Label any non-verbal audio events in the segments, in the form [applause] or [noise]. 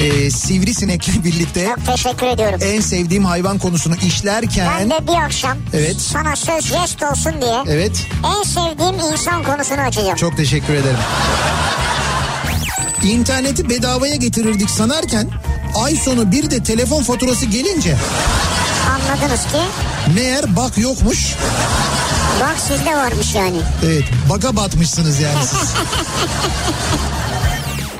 e, sivrisinekle birlikte Çok teşekkür ediyorum. en sevdiğim hayvan konusunu Ben işlerken de bir akşam Evet. sana söz jest olsun diye evet en sevdiğim insan konusunu açacağım. çok teşekkür ederim. İnterneti bedavaya getirirdik sanarken ay sonu bir de telefon faturası gelince Anladınız ki meğer bak yokmuş. bak sizde varmış yani. Evet baga batmışsınız yani siz. [laughs]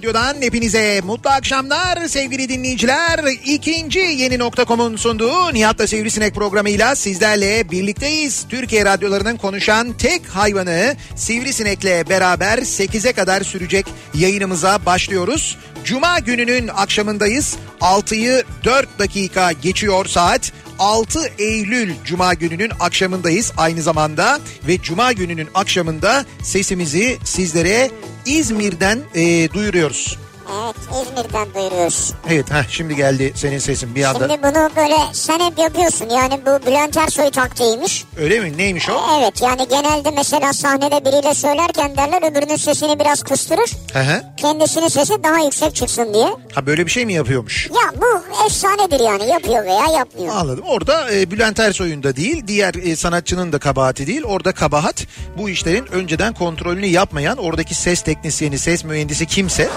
radyodan hepinize mutlu akşamlar sevgili dinleyiciler. İkinci yeni nokta.com'un sunduğu Nihat'la Sivrisinek programıyla sizlerle birlikteyiz. Türkiye radyolarının konuşan tek hayvanı Sivrisinek'le beraber 8'e kadar sürecek yayınımıza başlıyoruz. Cuma gününün akşamındayız. 6'yı 4 dakika geçiyor saat. 6 Eylül Cuma gününün akşamındayız aynı zamanda ve Cuma gününün akşamında sesimizi sizlere İzmir'den e, duyuruyoruz. Evet İzmir'den duyuruyoruz. Evet heh, şimdi geldi senin sesin bir anda. Şimdi bunu böyle sen hep yapıyorsun yani bu Bülent Ersoy taktiğiymiş. Öyle mi? Neymiş o? Evet yani genelde mesela sahnede biriyle söylerken derler öbürünün sesini biraz kıstırır. Hı hı. Kendisinin sesi daha yüksek çıksın diye. Ha böyle bir şey mi yapıyormuş? Ya bu efsanedir yani yapıyor veya yapmıyor. Anladım. Orada e, Bülent Ersoy'un da değil, diğer e, sanatçının da kabahati değil. Orada kabahat bu işlerin önceden kontrolünü yapmayan oradaki ses teknisyeni, ses mühendisi kimse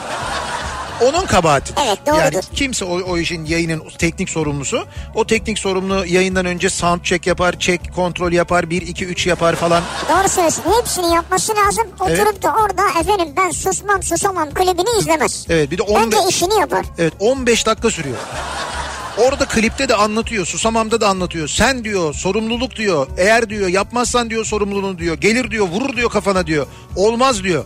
onun kabahati. Evet, doğrudur. Yani kimse o, o işin yayının teknik sorumlusu. O teknik sorumlu yayından önce sound check yapar, check kontrol yapar, 1 2 3 yapar falan. Doğru söylüyorsun. Hepsini yapması lazım. Oturup da orada efendim ben susmam susamam klibini izlemez. Evet, bir de on Önce be- işini yapar. Evet 15 dakika sürüyor. Orada klipte de anlatıyor, Susamam'da da anlatıyor. Sen diyor sorumluluk diyor. Eğer diyor yapmazsan diyor sorumluluğunu diyor. Gelir diyor vurur diyor kafana diyor. Olmaz diyor.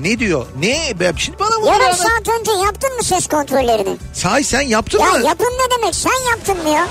Ne diyor? Ne? Şimdi bana bunu Yarım saat önce yaptın mı ses kontrollerini? Sahi sen yaptın Ya mı? yapın ne demek sen yaptın mı ya?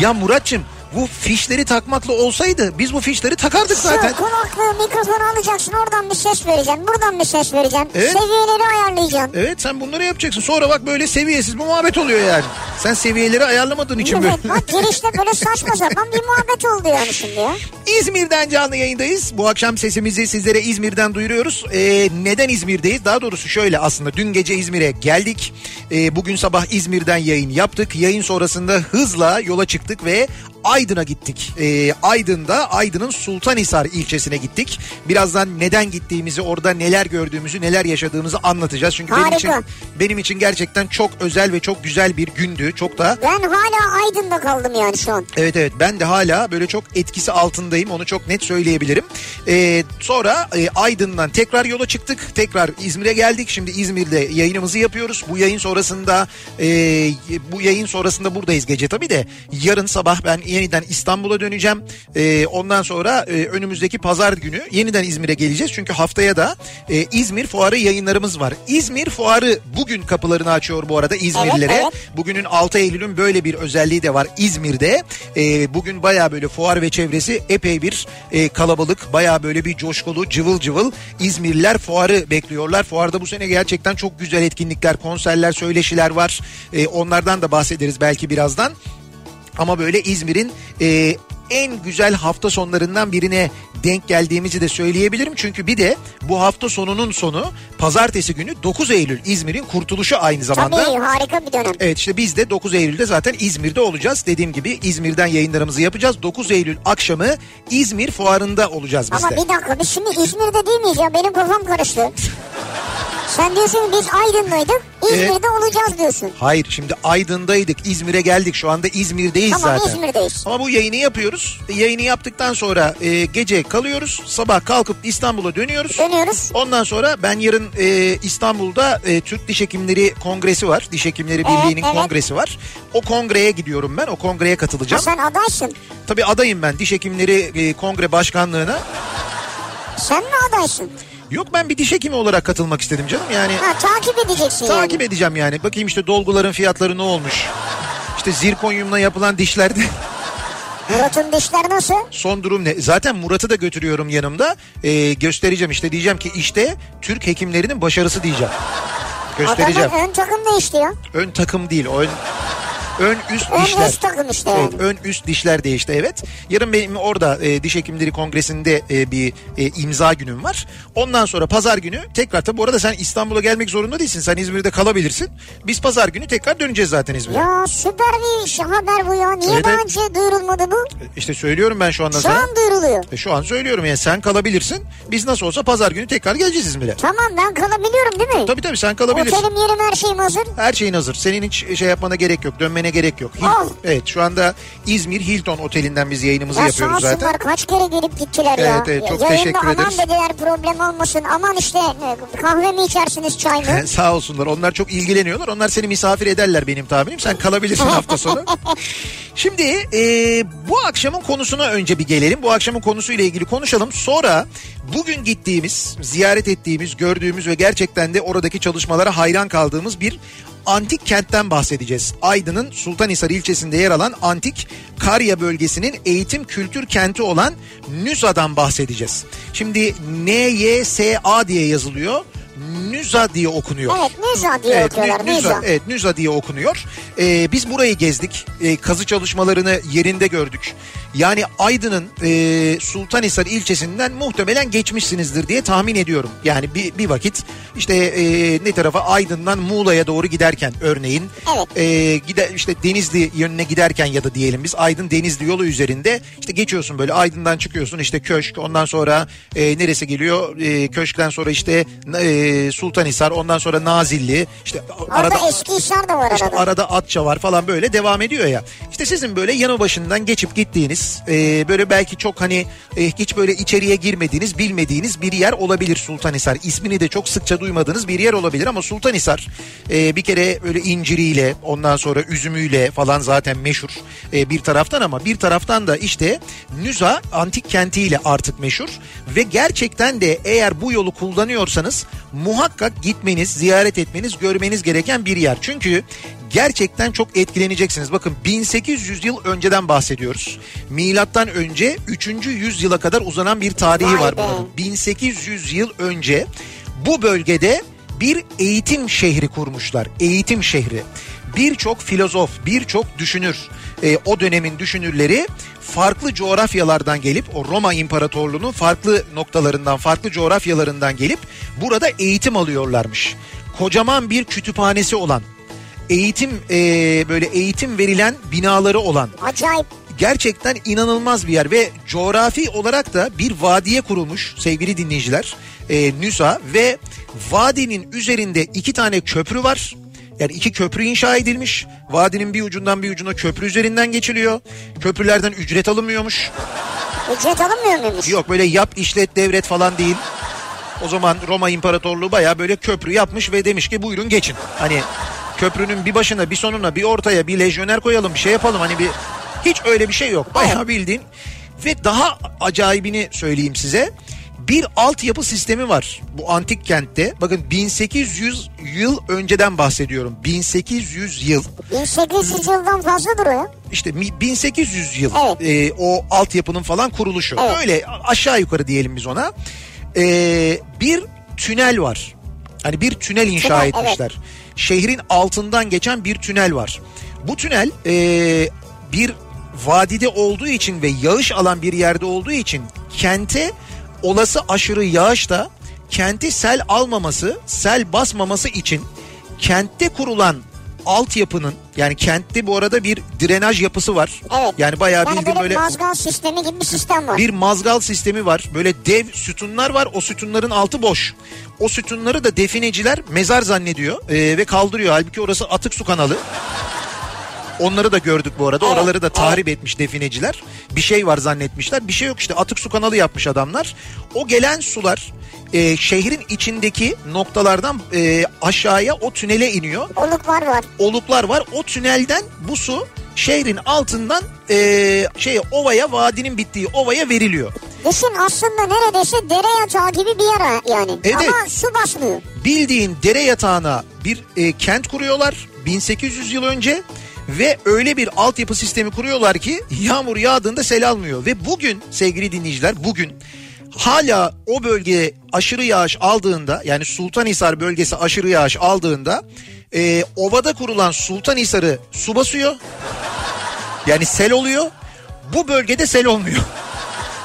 Ya Muratçım bu fişleri takmakla olsaydı biz bu fişleri takardık zaten. Şu kulaklığı mikrofonu alacaksın oradan bir ses vereceksin buradan bir ses vereceksin. Evet. Seviyeleri ayarlayacaksın. Evet sen bunları yapacaksın. Sonra bak böyle seviyesiz bir muhabbet oluyor yani. Sen seviyeleri ayarlamadığın için böyle. Evet bak girişte böyle saçma sapan bir muhabbet oldu yani şimdi ya. İzmir'den canlı yayındayız. Bu akşam sesimizi sizlere İzmir'den duyuruyoruz. Ee, neden İzmir'deyiz? Daha doğrusu şöyle aslında dün gece İzmir'e geldik. Ee, bugün sabah İzmir'den yayın yaptık. Yayın sonrasında hızla yola çıktık ve Aydın'a gittik. Ee, Aydın'da Aydın'ın Sultanhisar ilçesine gittik. Birazdan neden gittiğimizi, orada neler gördüğümüzü, neler yaşadığımızı anlatacağız. Çünkü benim Harika. için benim için gerçekten çok özel ve çok güzel bir gündü. Çok da Ben hala Aydın'da kaldım yani şu an. Evet evet ben de hala böyle çok etkisi altındayım onu çok net söyleyebilirim. Ee, sonra e, Aydın'dan tekrar yola çıktık tekrar İzmir'e geldik şimdi İzmir'de yayınımızı yapıyoruz. Bu yayın sonrasında e, bu yayın sonrasında buradayız gece tabii de yarın sabah ben yeniden İstanbul'a döneceğim. Ee, ondan sonra e, önümüzdeki pazar günü yeniden İzmir'e geleceğiz. Çünkü haftaya da e, İzmir Fuarı yayınlarımız var. İzmir Fuarı bugün kapılarını açıyor bu arada İzmirlilere. Evet, Bugünün 6 Eylül'ün böyle bir özelliği de var İzmir'de. Ee, bugün baya böyle fuar ve çevresi epey bir e, kalabalık. Baya böyle bir coşkulu cıvıl cıvıl İzmirliler fuarı bekliyorlar. Fuarda bu sene gerçekten çok güzel etkinlikler, konserler, söyleşiler var. Ee, onlardan da bahsederiz belki birazdan. Ama böyle İzmir'in e, en güzel hafta sonlarından birine denk geldiğimizi de söyleyebilirim. Çünkü bir de bu hafta sonunun sonu pazartesi günü 9 Eylül İzmir'in kurtuluşu aynı zamanda. Tabii harika bir dönem. Evet işte biz de 9 Eylül'de zaten İzmir'de olacağız. Dediğim gibi İzmir'den yayınlarımızı yapacağız. 9 Eylül akşamı İzmir fuarında olacağız biz Ama de. bir dakika biz şimdi İzmir'de değil miyiz ya? Benim kafam karıştı. Sen diyorsun biz Aydın'daydık. İzmir'de olacağız diyorsun. Hayır şimdi Aydın'daydık İzmir'e geldik şu anda İzmir'deyiz Tamam zaten. İzmir'deyiz. Ama bu yayını yapıyoruz. Yayını yaptıktan sonra e, gece kalıyoruz. Sabah kalkıp İstanbul'a dönüyoruz. Dönüyoruz. Ondan sonra ben yarın e, İstanbul'da e, Türk Diş Hekimleri Kongresi var. Diş Hekimleri Birliği'nin evet. kongresi var. O kongreye gidiyorum ben. O kongreye Ha, katılacağım. sen adaysın. Tabii adayım ben Diş Hekimleri e, Kongre Başkanlığına. Sen mi adaysın? Yok ben bir diş hekimi olarak katılmak istedim canım. Yani Ha takip edeceksin takip yani. edeceğim yani. Bakayım işte dolguların fiyatları ne olmuş. İşte zirkonyumla yapılan dişlerde Murat'ın dişler nasıl? son durum ne? Zaten Murat'ı da götürüyorum yanımda. Ee, göstereceğim işte diyeceğim ki işte Türk hekimlerinin başarısı diyeceğim. Göstereceğim. Adamın ön takım değişti ya. Ön takım değil. Ön ön üst Ön dişler. üst takım işte Evet, ön üst dişler değişti evet. Yarın benim orada e, diş hekimleri kongresinde e, bir e, imza günüm var. Ondan sonra pazar günü tekrar tabi bu arada sen İstanbul'a gelmek zorunda değilsin. Sen İzmir'de kalabilirsin. Biz pazar günü tekrar döneceğiz zaten İzmir'e. Ya süper bir iş haber bu ya. Niye Evet, daha önce duyurulmadı bu? İşte söylüyorum ben şu anda Şu sana. an duyuruluyor. E, şu an söylüyorum yani sen kalabilirsin. Biz nasıl olsa pazar günü tekrar geleceğiz İzmir'e. Tamam ben kalabiliyorum değil mi? Tabii tabii sen kalabilirsin. Otelim yerim her şeyim hazır. Her şeyin hazır. Senin hiç şey yapmana gerek yok. Dönmene gerek yok. Hil- Al. Evet şu anda İzmir Hilton Oteli'nden biz yayınımızı Ya yapıyoruz zaten. kaç kere gelip gittiler ya. Evet, evet, çok Yayında teşekkür aman ederiz. dediler problem olmasın. Aman işte kahve mi içersiniz çay mı? [laughs] Sağ olsunlar. Onlar çok ilgileniyorlar. Onlar seni misafir ederler benim tahminim. Sen kalabilirsin hafta sonu. [laughs] Şimdi e, bu akşamın konusuna önce bir gelelim. Bu akşamın konusuyla ilgili konuşalım. Sonra bugün gittiğimiz, ziyaret ettiğimiz, gördüğümüz ve gerçekten de oradaki çalışmalara hayran kaldığımız bir antik kentten bahsedeceğiz. Aydın'ın Sultanhisar ilçesinde yer alan antik Karya bölgesinin eğitim kültür kenti olan Nüza'dan bahsedeceğiz. Şimdi N-Y-S-A diye yazılıyor. Nüza diye okunuyor. Evet Nüza diye Evet, okuyorlar Nü- Nüza. Evet Nüza diye okunuyor. Ee, biz burayı gezdik. Ee, kazı çalışmalarını yerinde gördük. Yani Aydın'ın e, Sultanhisar ilçesinden muhtemelen geçmişsinizdir diye tahmin ediyorum. Yani bir, bir vakit işte e, ne tarafa Aydın'dan Muğla'ya doğru giderken örneğin Evet. e, gider işte Denizli yönüne giderken ya da diyelim biz Aydın Denizli yolu üzerinde işte geçiyorsun böyle Aydın'dan çıkıyorsun işte köşk ondan sonra e, neresi geliyor E, köşkten sonra işte e, Sultanhisar ondan sonra Nazilli işte Orada arada Eskişehir de var işte arada. arada Atça var falan böyle devam ediyor ya. İşte sizin böyle yanı başından geçip gittiğiniz e, böyle belki çok hani e, hiç böyle içeriye girmediğiniz bilmediğiniz bir yer olabilir Sultanhisar. İsmini de çok sıkça duymadığınız bir yer olabilir ama Sultanhisar e, bir kere böyle inciriyle ondan sonra üzümüyle falan zaten meşhur e, bir taraftan ama bir taraftan da işte Nüza antik kentiyle artık meşhur ve gerçekten de eğer bu yolu kullanıyorsanız muhakkak gitmeniz, ziyaret etmeniz, görmeniz gereken bir yer. Çünkü gerçekten çok etkileneceksiniz. Bakın 1800 yıl önceden bahsediyoruz. Milattan önce 3. yüzyıla kadar uzanan bir tarihi Vay var be. bunun. 1800 yıl önce bu bölgede bir eğitim şehri kurmuşlar. Eğitim şehri. Birçok filozof, birçok düşünür, e, o dönemin düşünürleri farklı coğrafyalardan gelip o Roma İmparatorluğu'nun farklı noktalarından, farklı coğrafyalarından gelip burada eğitim alıyorlarmış. Kocaman bir kütüphanesi olan, eğitim e, böyle eğitim verilen binaları olan Acayip. gerçekten inanılmaz bir yer ve coğrafi olarak da bir vadiye kurulmuş sevgili dinleyiciler e, Nüsa ve vadinin üzerinde iki tane köprü var. Yani iki köprü inşa edilmiş. Vadinin bir ucundan bir ucuna köprü üzerinden geçiliyor. Köprülerden ücret alınmıyormuş. Ücret alınmıyor muymuş? Yok böyle yap işlet devret falan değil. O zaman Roma İmparatorluğu bayağı böyle köprü yapmış ve demiş ki buyurun geçin. Hani köprünün bir başına bir sonuna bir ortaya bir lejyoner koyalım bir şey yapalım. Hani bir hiç öyle bir şey yok. Bayağı bildiğin ve daha acayibini söyleyeyim size. Bir altyapı sistemi var bu antik kentte. Bakın 1800 yıl önceden bahsediyorum. 1800 yıl. 1800 yıldan fazladır o ya. İşte mi- 1800 yıl Evet. e, o altyapının falan kuruluşu. Evet. Öyle aşağı yukarı diyelim biz ona. E, bir tünel var. Hani bir tünel inşa Tünel, etmişler. Şehrin altından geçen bir tünel var. Bu tünel e, bir vadide olduğu için ve yağış alan bir yerde olduğu için kente olası aşırı yağış da kenti sel almaması, sel basmaması için kentte kurulan altyapının yani kentte bu arada bir drenaj yapısı var. Evet. Yani bayağı yani bildiğin böyle, böyle mazgal sistemi gibi bir sistem var. bir mazgal sistemi var. Böyle dev sütunlar var. O sütunların altı boş. O sütunları da defineciler mezar zannediyor ee, ve kaldırıyor. Halbuki orası atık su kanalı. Onları da gördük bu arada. Evet, Oraları da tahrip etmiş defineciler. Bir şey var zannetmişler. Bir şey yok işte atık su kanalı yapmış adamlar. O gelen sular e, şehrin içindeki noktalardan e, aşağıya o tünele iniyor. Oluklar var. Oluklar var. O tünelden bu su şehrin altından e, şey ovaya vadinin bittiği ovaya veriliyor. Düşün aslında neredeyse dere yatağı gibi bir yer yani. Evet. Ama su basmıyor. bildiğin dere yatağına bir e, kent kuruyorlar 1800 yıl önce ve öyle bir altyapı sistemi kuruyorlar ki yağmur yağdığında sel almıyor ve bugün sevgili dinleyiciler bugün hala o bölge aşırı yağış aldığında yani Sultanhisar bölgesi aşırı yağış aldığında e, ovada kurulan Sultanhisar'ı su basıyor yani sel oluyor bu bölgede sel olmuyor.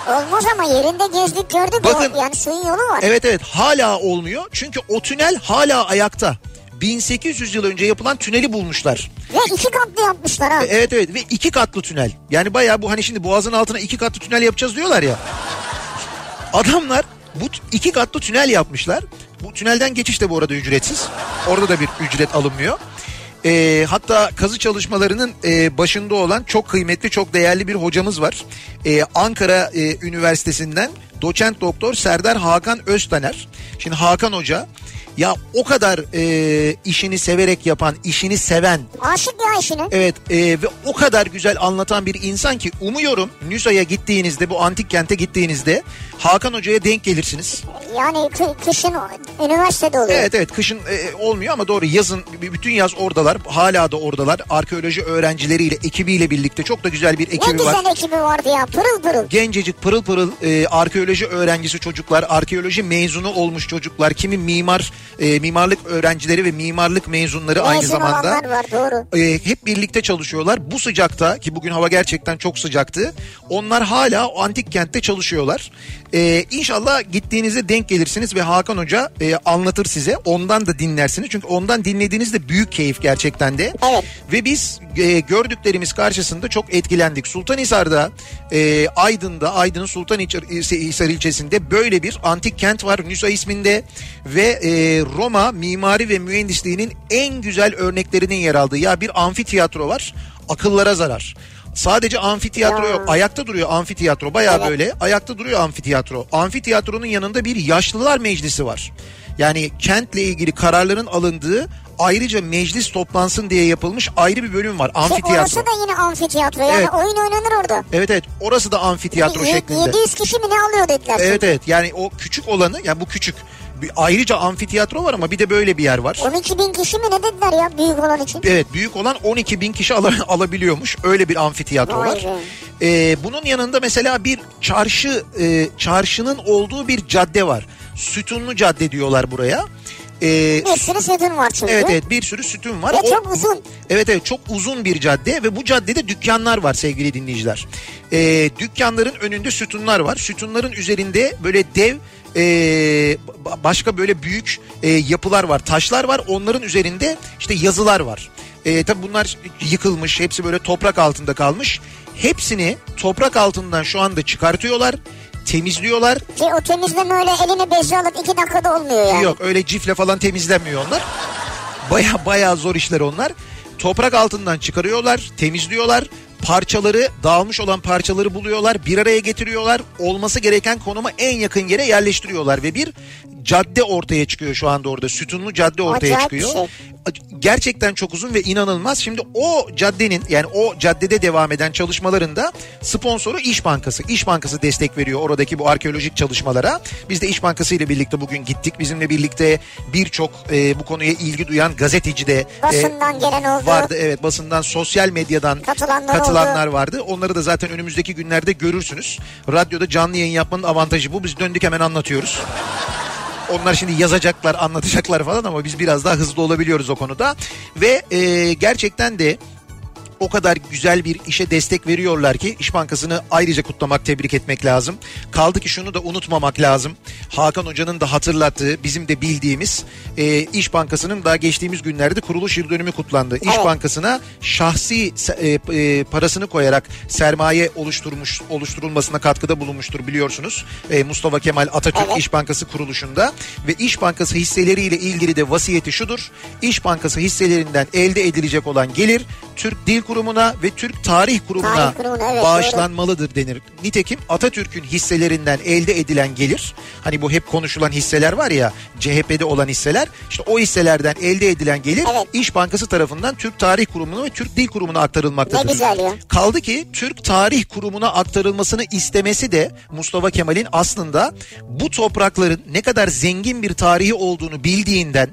Olmaz ama yerinde gezdik gördük. Bakın- o, yani suyun yolu var. Evet evet hala olmuyor çünkü o tünel hala ayakta. 1800 yıl önce yapılan tüneli bulmuşlar. Ve iki katlı yapmışlar ha. E, Evet evet ve iki katlı tünel. Yani bayağı bu hani şimdi boğazın altına iki katlı tünel yapacağız diyorlar ya. Adamlar bu iki katlı tünel yapmışlar. Bu tünelden geçiş de bu arada ücretsiz. Orada da bir ücret alınmıyor. E, hatta kazı çalışmalarının e, başında olan çok kıymetli, çok değerli bir hocamız var. E, Ankara e, Üniversitesi'nden doçent doktor Serdar Hakan Öztaner. Şimdi Hakan Hoca ya o kadar e, işini severek yapan, işini seven, Aşık ya işine. Evet e, ve o kadar güzel anlatan bir insan ki umuyorum Nüsa'ya gittiğinizde bu antik kente gittiğinizde Hakan Hoca'ya denk gelirsiniz. Yani kı- kışın üniversitede oluyor. Evet evet kışın e, olmuyor ama doğru yazın bütün yaz oradalar hala da oradalar arkeoloji öğrencileriyle ekibiyle birlikte çok da güzel bir Ne ekibi güzel var. ekibi vardı ya pırıl pırıl. Gencecik pırıl pırıl e, arkeoloji öğrencisi çocuklar, arkeoloji mezunu olmuş çocuklar, kimi mimar, e, mimarlık öğrencileri ve mimarlık mezunları aynı Mezun zamanda. olanlar var doğru. e, hep birlikte çalışıyorlar. Bu sıcakta ki bugün hava gerçekten çok sıcaktı. Onlar hala o antik kentte çalışıyorlar. E, inşallah gittiğinizde denk gelirsiniz ve Hakan Hoca e, anlatır size. Ondan da dinlersiniz. Çünkü ondan dinlediğinizde büyük keyif gerçekten de. Evet. Ve biz e, gördüklerimiz karşısında çok etkilendik. Sultanhisar'da, e, Aydın'da, Aydın'ın Sultanhisar ilçesinde böyle bir antik kent var. Nüsa isminde ve e, Roma mimari ve mühendisliğinin en güzel örneklerinin yer aldığı ya bir amfiteyatro var. Akıllara zarar. Sadece amfiteyatro Ya. yok. Ayakta duruyor amfiteyatro. Bayağı Evet. böyle ayakta duruyor amfiteyatro. Amfiteyatronun yanında bir yaşlılar meclisi var. Yani kentle ilgili kararların alındığı ayrıca meclis toplansın diye yapılmış ayrı bir bölüm var. Ki Amfiteyatro. orası da yine amfiteyatro yani Evet. oyun oynanır orada. Evet evet orası da amfiteyatro Ye- şeklinde. 700 kişi mi ne alıyor dediler. Evet evet yani o küçük olanı yani bu küçük. Bir, ayrıca amfiteyatro var ama bir de böyle bir yer var. 12 bin kişi mi ne dediler ya büyük olan için. Evet büyük olan 12 bin kişi ala- [laughs] alabiliyormuş. Öyle bir amfiteyatro Vay var. be. Ee, bunun yanında mesela bir çarşı, e, çarşının olduğu bir cadde var. Sütunlu cadde diyorlar buraya. Ee, Bir sürü sütun var çünkü. evet evet bir sürü sütun var. Ve O- çok uzun. Evet evet çok uzun bir cadde ve bu caddede dükkanlar var sevgili dinleyiciler. Ee, dükkanların önünde sütunlar var. Sütunların üzerinde böyle dev e, ba- başka böyle büyük e, yapılar var. Taşlar var onların üzerinde işte yazılar var. E, tabi bunlar yıkılmış hepsi böyle toprak altında kalmış. Hepsini toprak altından şu anda çıkartıyorlar. Temizliyorlar. Ki o temizleme öyle eline bezle alıp 2 dakikada olmuyor yani. Yok öyle cifle falan temizlenmiyor onlar. Baya baya zor işler onlar. Toprak altından çıkarıyorlar, temizliyorlar. Parçaları, dağılmış olan parçaları buluyorlar, bir araya getiriyorlar. Olması gereken konuma en yakın yere yerleştiriyorlar ve bir cadde ortaya çıkıyor şu anda orada. Sütunlu cadde ortaya Acayip çıkıyor. şey. Gerçekten çok uzun ve inanılmaz. Şimdi o caddenin yani o caddede devam eden çalışmalarında sponsoru İş Bankası. İş Bankası destek veriyor oradaki bu arkeolojik çalışmalara. Biz de İş Bankası ile birlikte bugün gittik. Bizimle birlikte birçok e, bu konuya ilgi duyan gazeteci de e, Basından gelen oldu. vardı. Evet basından sosyal medyadan Katılanlar katılanlar vardı. Onları da zaten önümüzdeki günlerde görürsünüz. Radyoda canlı yayın yapmanın avantajı bu. Biz döndük hemen anlatıyoruz. Onlar şimdi yazacaklar, anlatacaklar falan ama biz biraz daha hızlı olabiliyoruz o konuda. Ve e, gerçekten de o kadar güzel bir işe destek veriyorlar ki İş Bankası'nı ayrıca kutlamak, tebrik etmek lazım. Kaldı ki şunu da unutmamak lazım. Hakan Hoca'nın da hatırlattığı, bizim de bildiğimiz e, İş Bankası'nın daha geçtiğimiz günlerde kuruluş yıl dönümü kutlandı. İş Evet. Bankası'na şahsi e, e, parasını koyarak sermaye oluşturmuş oluşturulmasına katkıda bulunmuştur biliyorsunuz. E, Mustafa Kemal Atatürk Evet. İş Bankası kuruluşunda ve İş Bankası hisseleriyle ilgili de vasiyeti şudur. İş Bankası hisselerinden elde edilecek olan gelir Türk Dil Kurumu'na ve Türk Tarih Kurumu'na Tarih Kurumu'na, evet, bağışlanmalıdır denir. Nitekim Atatürk'ün hisselerinden elde edilen gelir hani bu hep konuşulan hisseler var ya CHP'de olan hisseler işte o hisselerden elde edilen gelir Evet. İş Bankası tarafından Türk Tarih Kurumu'na ve Türk Dil Kurumu'na aktarılmaktadır. Ne güzel ya. Kaldı ki Türk Tarih Kurumu'na aktarılmasını istemesi de Mustafa Kemal'in aslında bu toprakların ne kadar zengin bir tarihi olduğunu bildiğinden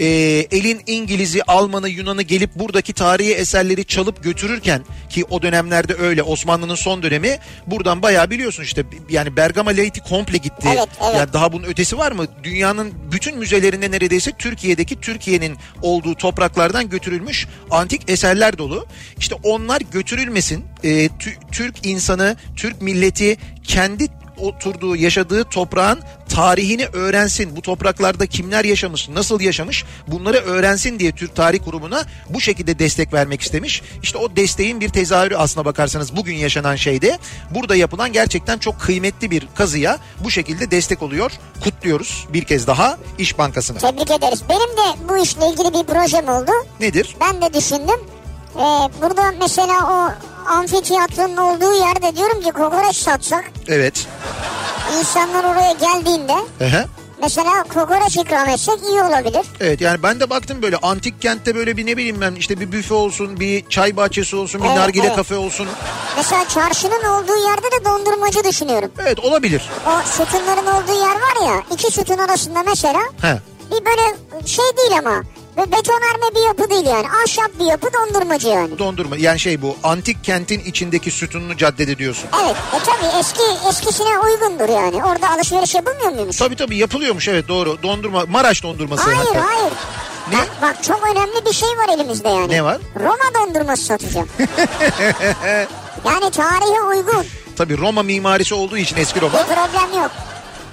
e, elin İngiliz'i, Alman'ı, Yunan'ı gelip buradaki tarihi eserleri çalıp götürürken ki o dönemlerde öyle Osmanlı'nın son dönemi buradan bayağı biliyorsun işte yani Bergama Laity komple gitti. Evet, evet. Yani daha bunun ötesi var mı? Dünyanın bütün müzelerinde neredeyse Türkiye'deki Türkiye'nin olduğu topraklardan götürülmüş antik eserler dolu. İşte onlar götürülmesin. Tü- Türk insanı, Türk milleti kendi oturduğu, yaşadığı toprağın tarihini öğrensin. Bu topraklarda kimler yaşamış, nasıl yaşamış bunları öğrensin diye Türk Tarih Kurumu'na bu şekilde destek vermek istemiş. İşte o desteğin bir tezahürü aslına bakarsanız bugün yaşanan şeyde burada yapılan gerçekten çok kıymetli bir kazıya bu şekilde destek oluyor. Kutluyoruz bir kez daha İş Bankası'nı. Tebrik ederiz. Benim de bu işle ilgili bir projem oldu. Nedir? Ben de düşündüm. Ee, burada mesela o amfiteyatronun olduğu yerde diyorum ki kokoreç satsak. Evet. insanlar oraya geldiğinde Ehe. mesela kokoreç ikram etsek iyi olabilir. Evet yani ben de baktım böyle antik kentte böyle bir ne bileyim ben işte bir büfe olsun, bir çay bahçesi olsun, bir Evet, nargile evet. kafe olsun. Mesela çarşının olduğu yerde de dondurmacı düşünüyorum. Evet olabilir. O sütunların olduğu yer var ya iki sütun arasında mesela He. bir böyle şey değil ama ve betonarme bir yapı değil yani ahşap bir yapı dondurmacı yani. Dondurma yani şey bu antik kentin içindeki sütunlu caddede diyorsun. Evet e tabi eski eskisine uygundur yani orada alışveriş yapılmıyor muymuş? Tabii tabii yapılıyormuş evet doğru. Dondurma Maraş dondurması Hayır hatta. hayır. Ne? Bak, bak çok önemli bir şey var elimizde yani. Ne var? Roma dondurması satacağım. [laughs] yani tarihe uygun. Tabii Roma mimarisi olduğu için eski Bir Roma. problem yok.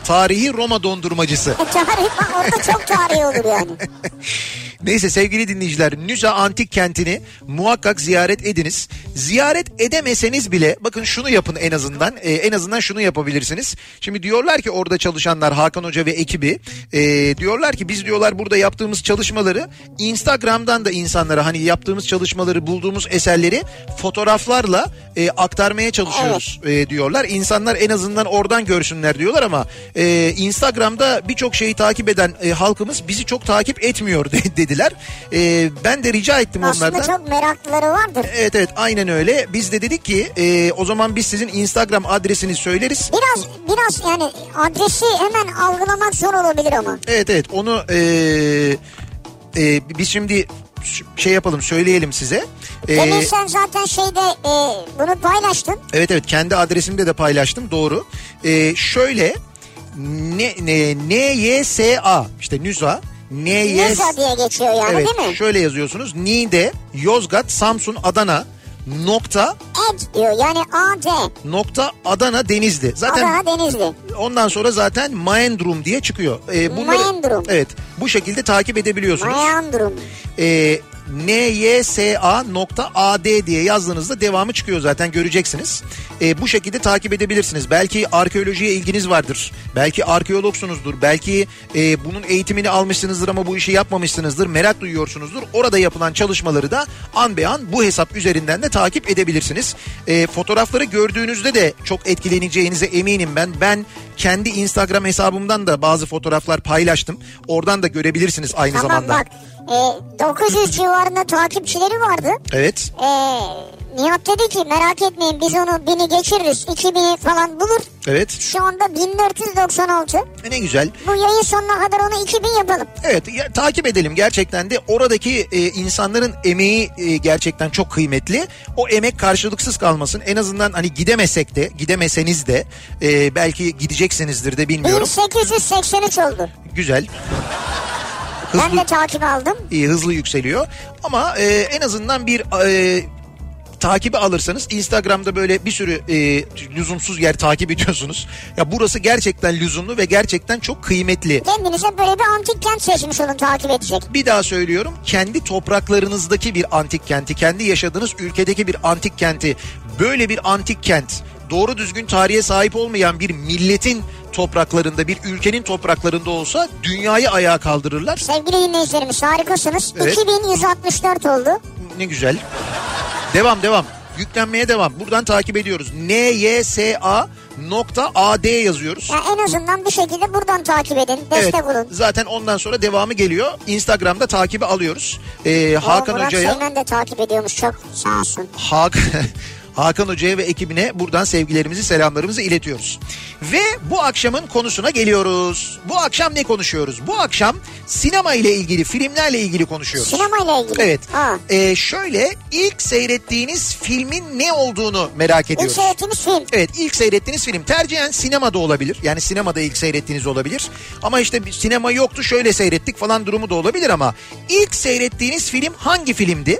Tarihi Roma dondurmacısı. E, tarih bak orada çok tarihi olur yani. [laughs] Neyse sevgili dinleyiciler Nüza Antik Kenti'ni muhakkak ziyaret ediniz. Ziyaret edemeseniz bile bakın şunu yapın en azından. Ee, en azından şunu yapabilirsiniz. Şimdi diyorlar ki orada çalışanlar Hakan Hoca ve ekibi e, diyorlar ki biz diyorlar burada yaptığımız çalışmaları Instagram'dan da insanlara hani yaptığımız çalışmaları bulduğumuz eserleri fotoğraflarla e, aktarmaya çalışıyoruz e, diyorlar. İnsanlar en azından oradan görsünler diyorlar ama e, Instagram'da birçok şeyi takip eden e, halkımız bizi çok takip etmiyor de- dediler. E, ben de rica ettim Aslında onlardan. çok meraklıları vardır. Evet evet aynen öyle. Biz de dedik ki e, o zaman biz sizin Instagram adresini söyleriz. Biraz biraz yani adresi hemen algılamak zor olabilir ama. Evet evet onu e, e, biz şimdi şey yapalım söyleyelim size. E, Demin sen zaten şeyde e, bunu paylaştın. evet evet kendi adresimde de paylaştım doğru. E, şöyle ne, ne, NYSA işte Nüza NYS Nüza diye geçiyor yani evet değil mi? şöyle yazıyorsunuz Niğde Yozgat Samsun Adana nokta Ed diyor yani AD. nokta Adana Denizli. Zaten Adana Denizli. ondan sonra zaten Maendrum diye çıkıyor. Ee, Maendrum. Evet bu şekilde takip edebiliyorsunuz. Mayandrum. Ee, nysa.ad diye yazdığınızda devamı çıkıyor zaten göreceksiniz. Ee, bu şekilde takip edebilirsiniz. Belki arkeolojiye ilginiz vardır. Belki arkeologsunuzdur. Belki e, bunun eğitimini almışsınızdır ama bu işi yapmamışsınızdır. Merak duyuyorsunuzdur. Orada yapılan çalışmaları da an be an bu hesap üzerinden de takip edebilirsiniz. Ee, fotoğrafları gördüğünüzde de çok etkileneceğinize eminim ben. Ben kendi Instagram hesabımdan da bazı fotoğraflar paylaştım. Oradan da görebilirsiniz aynı Tamam zamanda. bak e, 900 civarında takipçileri vardı. Evet. E, Nihat dedi ki merak etmeyin biz onu bini geçiririz. 2000'i falan bulur. Evet. Şu anda 1496. E, Ne güzel. Bu yayın sonuna kadar onu 2000 yapalım. Evet ya, takip edelim gerçekten de oradaki e, insanların emeği e, gerçekten çok kıymetli. O emek karşılıksız kalmasın. En azından hani gidemesek de gidemeseniz de e, belki gideceksinizdir de bilmiyorum. 1883 oldu. Güzel. Ben Hızlı, de takip aldım. iyi, hızlı yükseliyor. Ama e, en azından bir e, takibi alırsanız Instagram'da böyle bir sürü e, lüzumsuz yer takip ediyorsunuz. Ya burası gerçekten lüzumlu ve gerçekten çok kıymetli. Kendinize böyle bir antik kent seçmiş olun takip edecek. Bir daha söylüyorum. Kendi topraklarınızdaki bir antik kenti, kendi yaşadığınız ülkedeki bir antik kenti, böyle bir antik kent, doğru düzgün tarihe sahip olmayan bir milletin topraklarında, bir ülkenin topraklarında olsa dünyayı ayağa kaldırırlar. Sevgili dinleyicilerimiz harikasınız. Evet. 2164 oldu. Ne güzel. Devam devam. Yüklenmeye devam. Buradan takip ediyoruz. NYSA nokta AD yazıyoruz. Ya en azından bir şekilde buradan takip edin. Destek olun. Zaten ondan sonra devamı geliyor. Instagram'da takibi alıyoruz. Ee, Hakan Murat Hoca'ya Seymen de takip ediyormuş çok sağ olsun. Hak [laughs] Hakan Hoca'ya ve ekibine buradan sevgilerimizi, selamlarımızı iletiyoruz. Ve bu akşamın konusuna geliyoruz. Bu akşam ne konuşuyoruz? Bu akşam sinema ile ilgili, filmlerle ilgili konuşuyoruz. Sinemayla ilgili. Evet. Ha. Ee, şöyle ilk seyrettiğiniz filmin ne olduğunu merak İlk ediyoruz. seyrettiğiniz film. Evet ilk seyrettiğiniz film tercihen sinemada olabilir. Yani sinemada ilk seyrettiğiniz olabilir. Ama işte sinema yoktu şöyle seyrettik falan durumu da olabilir ama ilk seyrettiğiniz film hangi filmdi?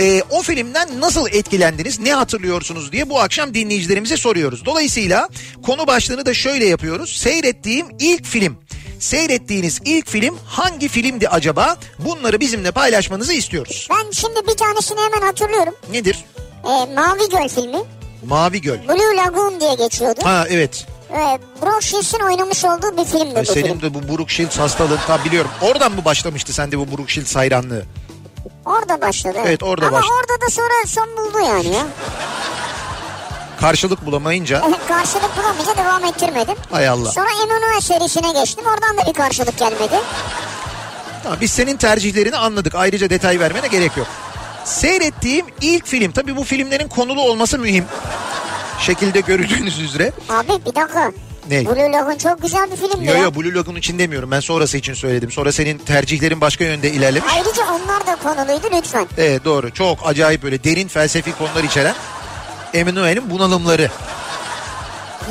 Ee, o filmden nasıl etkilendiniz, ne hatırlıyorsunuz diye bu akşam dinleyicilerimize soruyoruz. Dolayısıyla konu başlığını da şöyle yapıyoruz. Seyrettiğim ilk film. Seyrettiğiniz ilk film hangi filmdi acaba? Bunları bizimle paylaşmanızı istiyoruz. Ben şimdi bir tanesini hemen hatırlıyorum. Nedir? Ee, Mavi Göl filmi. Mavi Göl. Blue Lagoon diye geçiyordu. Ha evet. Ee, Brooke Shields'in oynamış olduğu bir filmdi bu Senin film. de bu Brooke Shields hastalığın tam biliyorum. Oradan mı başlamıştı sende bu Brooke Shields hayranlığı? Orada başladı. Evet, orada Ama başladı. orada da sonra son buldu yani ya. Karşılık bulamayınca [laughs] karşılık bulamayınca devam ettirmedim. hay Allah. Sonra Emanuel serisine geçtim. Oradan da bir karşılık gelmedi. Tamam, biz senin tercihlerini anladık. Ayrıca detay vermene gerek yok. Seyrettiğim ilk film. Tabii bu filmlerin konulu olması mühim. Şekilde görüldüğünüz üzere. Abi bir dakika. Ne? Blue Lagoon çok güzel bir filmdi Yo ya. yo Blue Lagoon için demiyorum. Ben sonrası için söyledim. Sonra senin tercihlerin başka yönde ilerlemiş. Ayrıca onlar da konuluydu lütfen. Evet doğru. Çok acayip böyle derin felsefi konular içeren Emanuel'in bunalımları.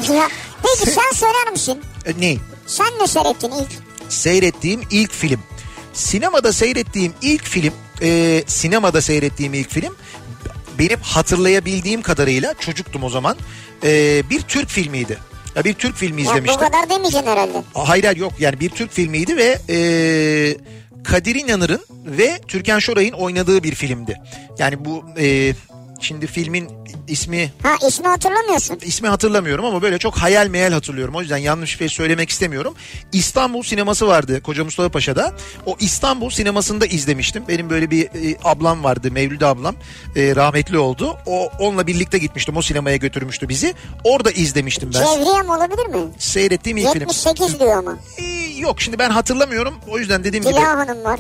Ya, peki sen söyler misin? E, ne? Sen ne seyrettin ilk? seyrettiğim ilk film. Sinemada seyrettiğim ilk film, e, sinemada seyrettiğim ilk film benim hatırlayabildiğim kadarıyla çocuktum o zaman. e, bir Türk filmiydi. Ya bir Türk filmi Ya bu izlemiştim. kadar demeyeceksin herhalde. Hayır hayır yok yani bir Türk filmiydi ve e, Kadir İnanır'ın ve Türkan Şoray'ın oynadığı bir filmdi. Yani bu e, şimdi filmin ismi Ha ismi hatırlamıyorsun. ismi hatırlamıyorum ama böyle çok hayal meyal hatırlıyorum. O yüzden yanlış bir şey söylemek istemiyorum. İstanbul sineması vardı Koca Mustafa Paşa'da. O İstanbul sinemasında izlemiştim. Benim böyle bir e, ablam vardı Mevlüde ablam. E, rahmetli oldu. O onunla birlikte gitmiştim. O sinemaya götürmüştü bizi. Orada izlemiştim ben. Cevriyem olabilir mi? Seyrettiğim ilk film. 78 diyor ama. E, yok şimdi ben hatırlamıyorum. O yüzden dediğim gibi Dila Hanım var.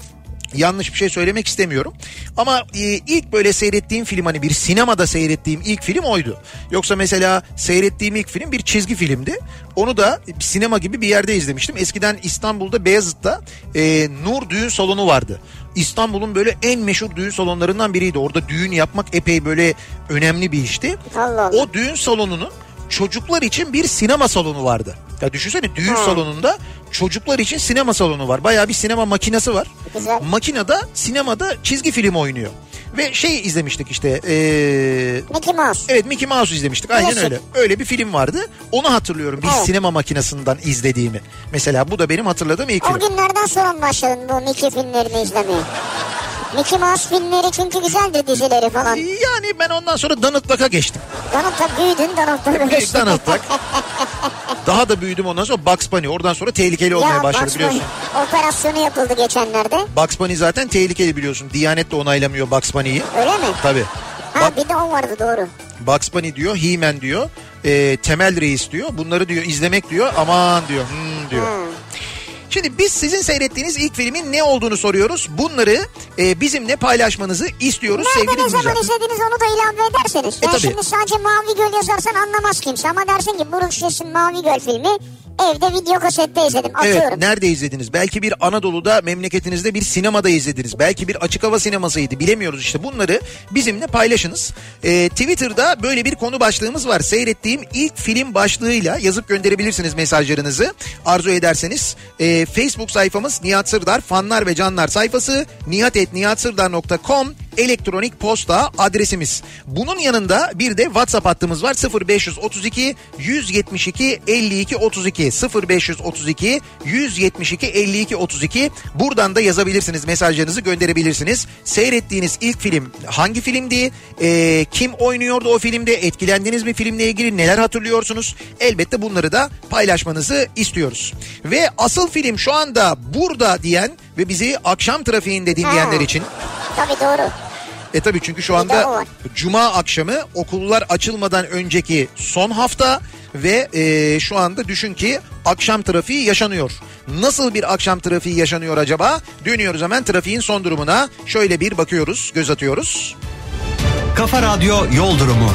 Yanlış bir şey söylemek istemiyorum. Ama e, ilk böyle seyrettiğim film hani bir sinemada seyrettiğim ilk film oydu. Yoksa mesela seyrettiğim ilk film bir çizgi filmdi. Onu da sinema gibi bir yerde izlemiştim. Eskiden İstanbul'da Beyazıt'ta e, Nur Düğün Salonu vardı. İstanbul'un böyle en meşhur düğün salonlarından biriydi. Orada düğün yapmak epey böyle önemli bir işti. Allah Allah. O düğün salonunun çocuklar için bir sinema salonu vardı. Ya düşünsene düğün Ha. salonunda çocuklar için sinema salonu var. Bayağı bir sinema makinesi var. Güzel. Makinede sinemada çizgi film oynuyor. Ve şey izlemiştik işte. ee, Mickey Mouse. evet Mickey Mouse izlemiştik. Aynen Klasik. öyle. Öyle bir film vardı. Onu hatırlıyorum bir Evet. sinema makinesinden izlediğimi. Mesela bu da benim hatırladığım ilk O film. günlerden sonra başladın bu Mickey filmlerini izlemeye? Mickey Mouse filmleri çünkü güzeldi dizileri falan. Yani ben ondan sonra Donald geçtim. Donald'da büyüdün Donald'da Büyük Donald Duck. Daha da büyüdüm ondan sonra Bugs Bunny. Oradan sonra tehlikeli olmaya Ya başladı Bugs biliyorsun. Bunny operasyonu yapıldı geçenlerde. Bugs Bunny zaten tehlikeli biliyorsun. Diyanet de onaylamıyor Bugs Bunny'yi. Öyle mi? Tabii. Ha Bak, bir de o vardı doğru. Bugs Bunny diyor, He-Man diyor, e, Temel Reis diyor. Bunları diyor izlemek diyor, aman diyor, hmm diyor. Şimdi biz sizin seyrettiğiniz ilk filmin ne olduğunu soruyoruz. Bunları e, bizimle paylaşmanızı istiyoruz Nerede sevgili dinleyiciler. izlediniz onu da ilave ederseniz. E, Yani tabii. şimdi sadece Mavi Göl yazarsan anlamaz kimse. Ama dersin ki Buruk Şiş'in Mavi Göl filmi evde video kasette izledim. Atıyorum. Evet nerede izlediniz? Belki bir Anadolu'da memleketinizde bir sinemada izlediniz. Belki bir açık hava sinemasıydı bilemiyoruz işte bunları bizimle paylaşınız. Ee, Twitter'da böyle bir konu başlığımız var. Seyrettiğim ilk film başlığıyla yazıp gönderebilirsiniz mesajlarınızı arzu ederseniz. Ee, Facebook sayfamız Nihat Sırdar fanlar ve canlar sayfası nihatetnihatsırdar.com elektronik posta adresimiz. Bunun yanında bir de WhatsApp hattımız var 0532 172 52 32 0532 172 52 32 buradan da yazabilirsiniz mesajlarınızı gönderebilirsiniz. Seyrettiğiniz ilk film hangi filmdi? Ee, kim oynuyordu o filmde? Etkilendiniz mi filmle ilgili? Neler hatırlıyorsunuz? Elbette bunları da paylaşmanızı istiyoruz. Ve asıl film şu anda burada diyen ve bizi akşam trafiğinde dinleyenler için Tabii doğru. E tabii çünkü şu anda cuma akşamı okullar açılmadan önceki son hafta ve e, şu anda düşün ki akşam trafiği yaşanıyor. Nasıl bir akşam trafiği yaşanıyor acaba? Dönüyoruz hemen trafiğin son durumuna. Şöyle bir bakıyoruz, göz atıyoruz. Kafa Radyo Yol Durumu.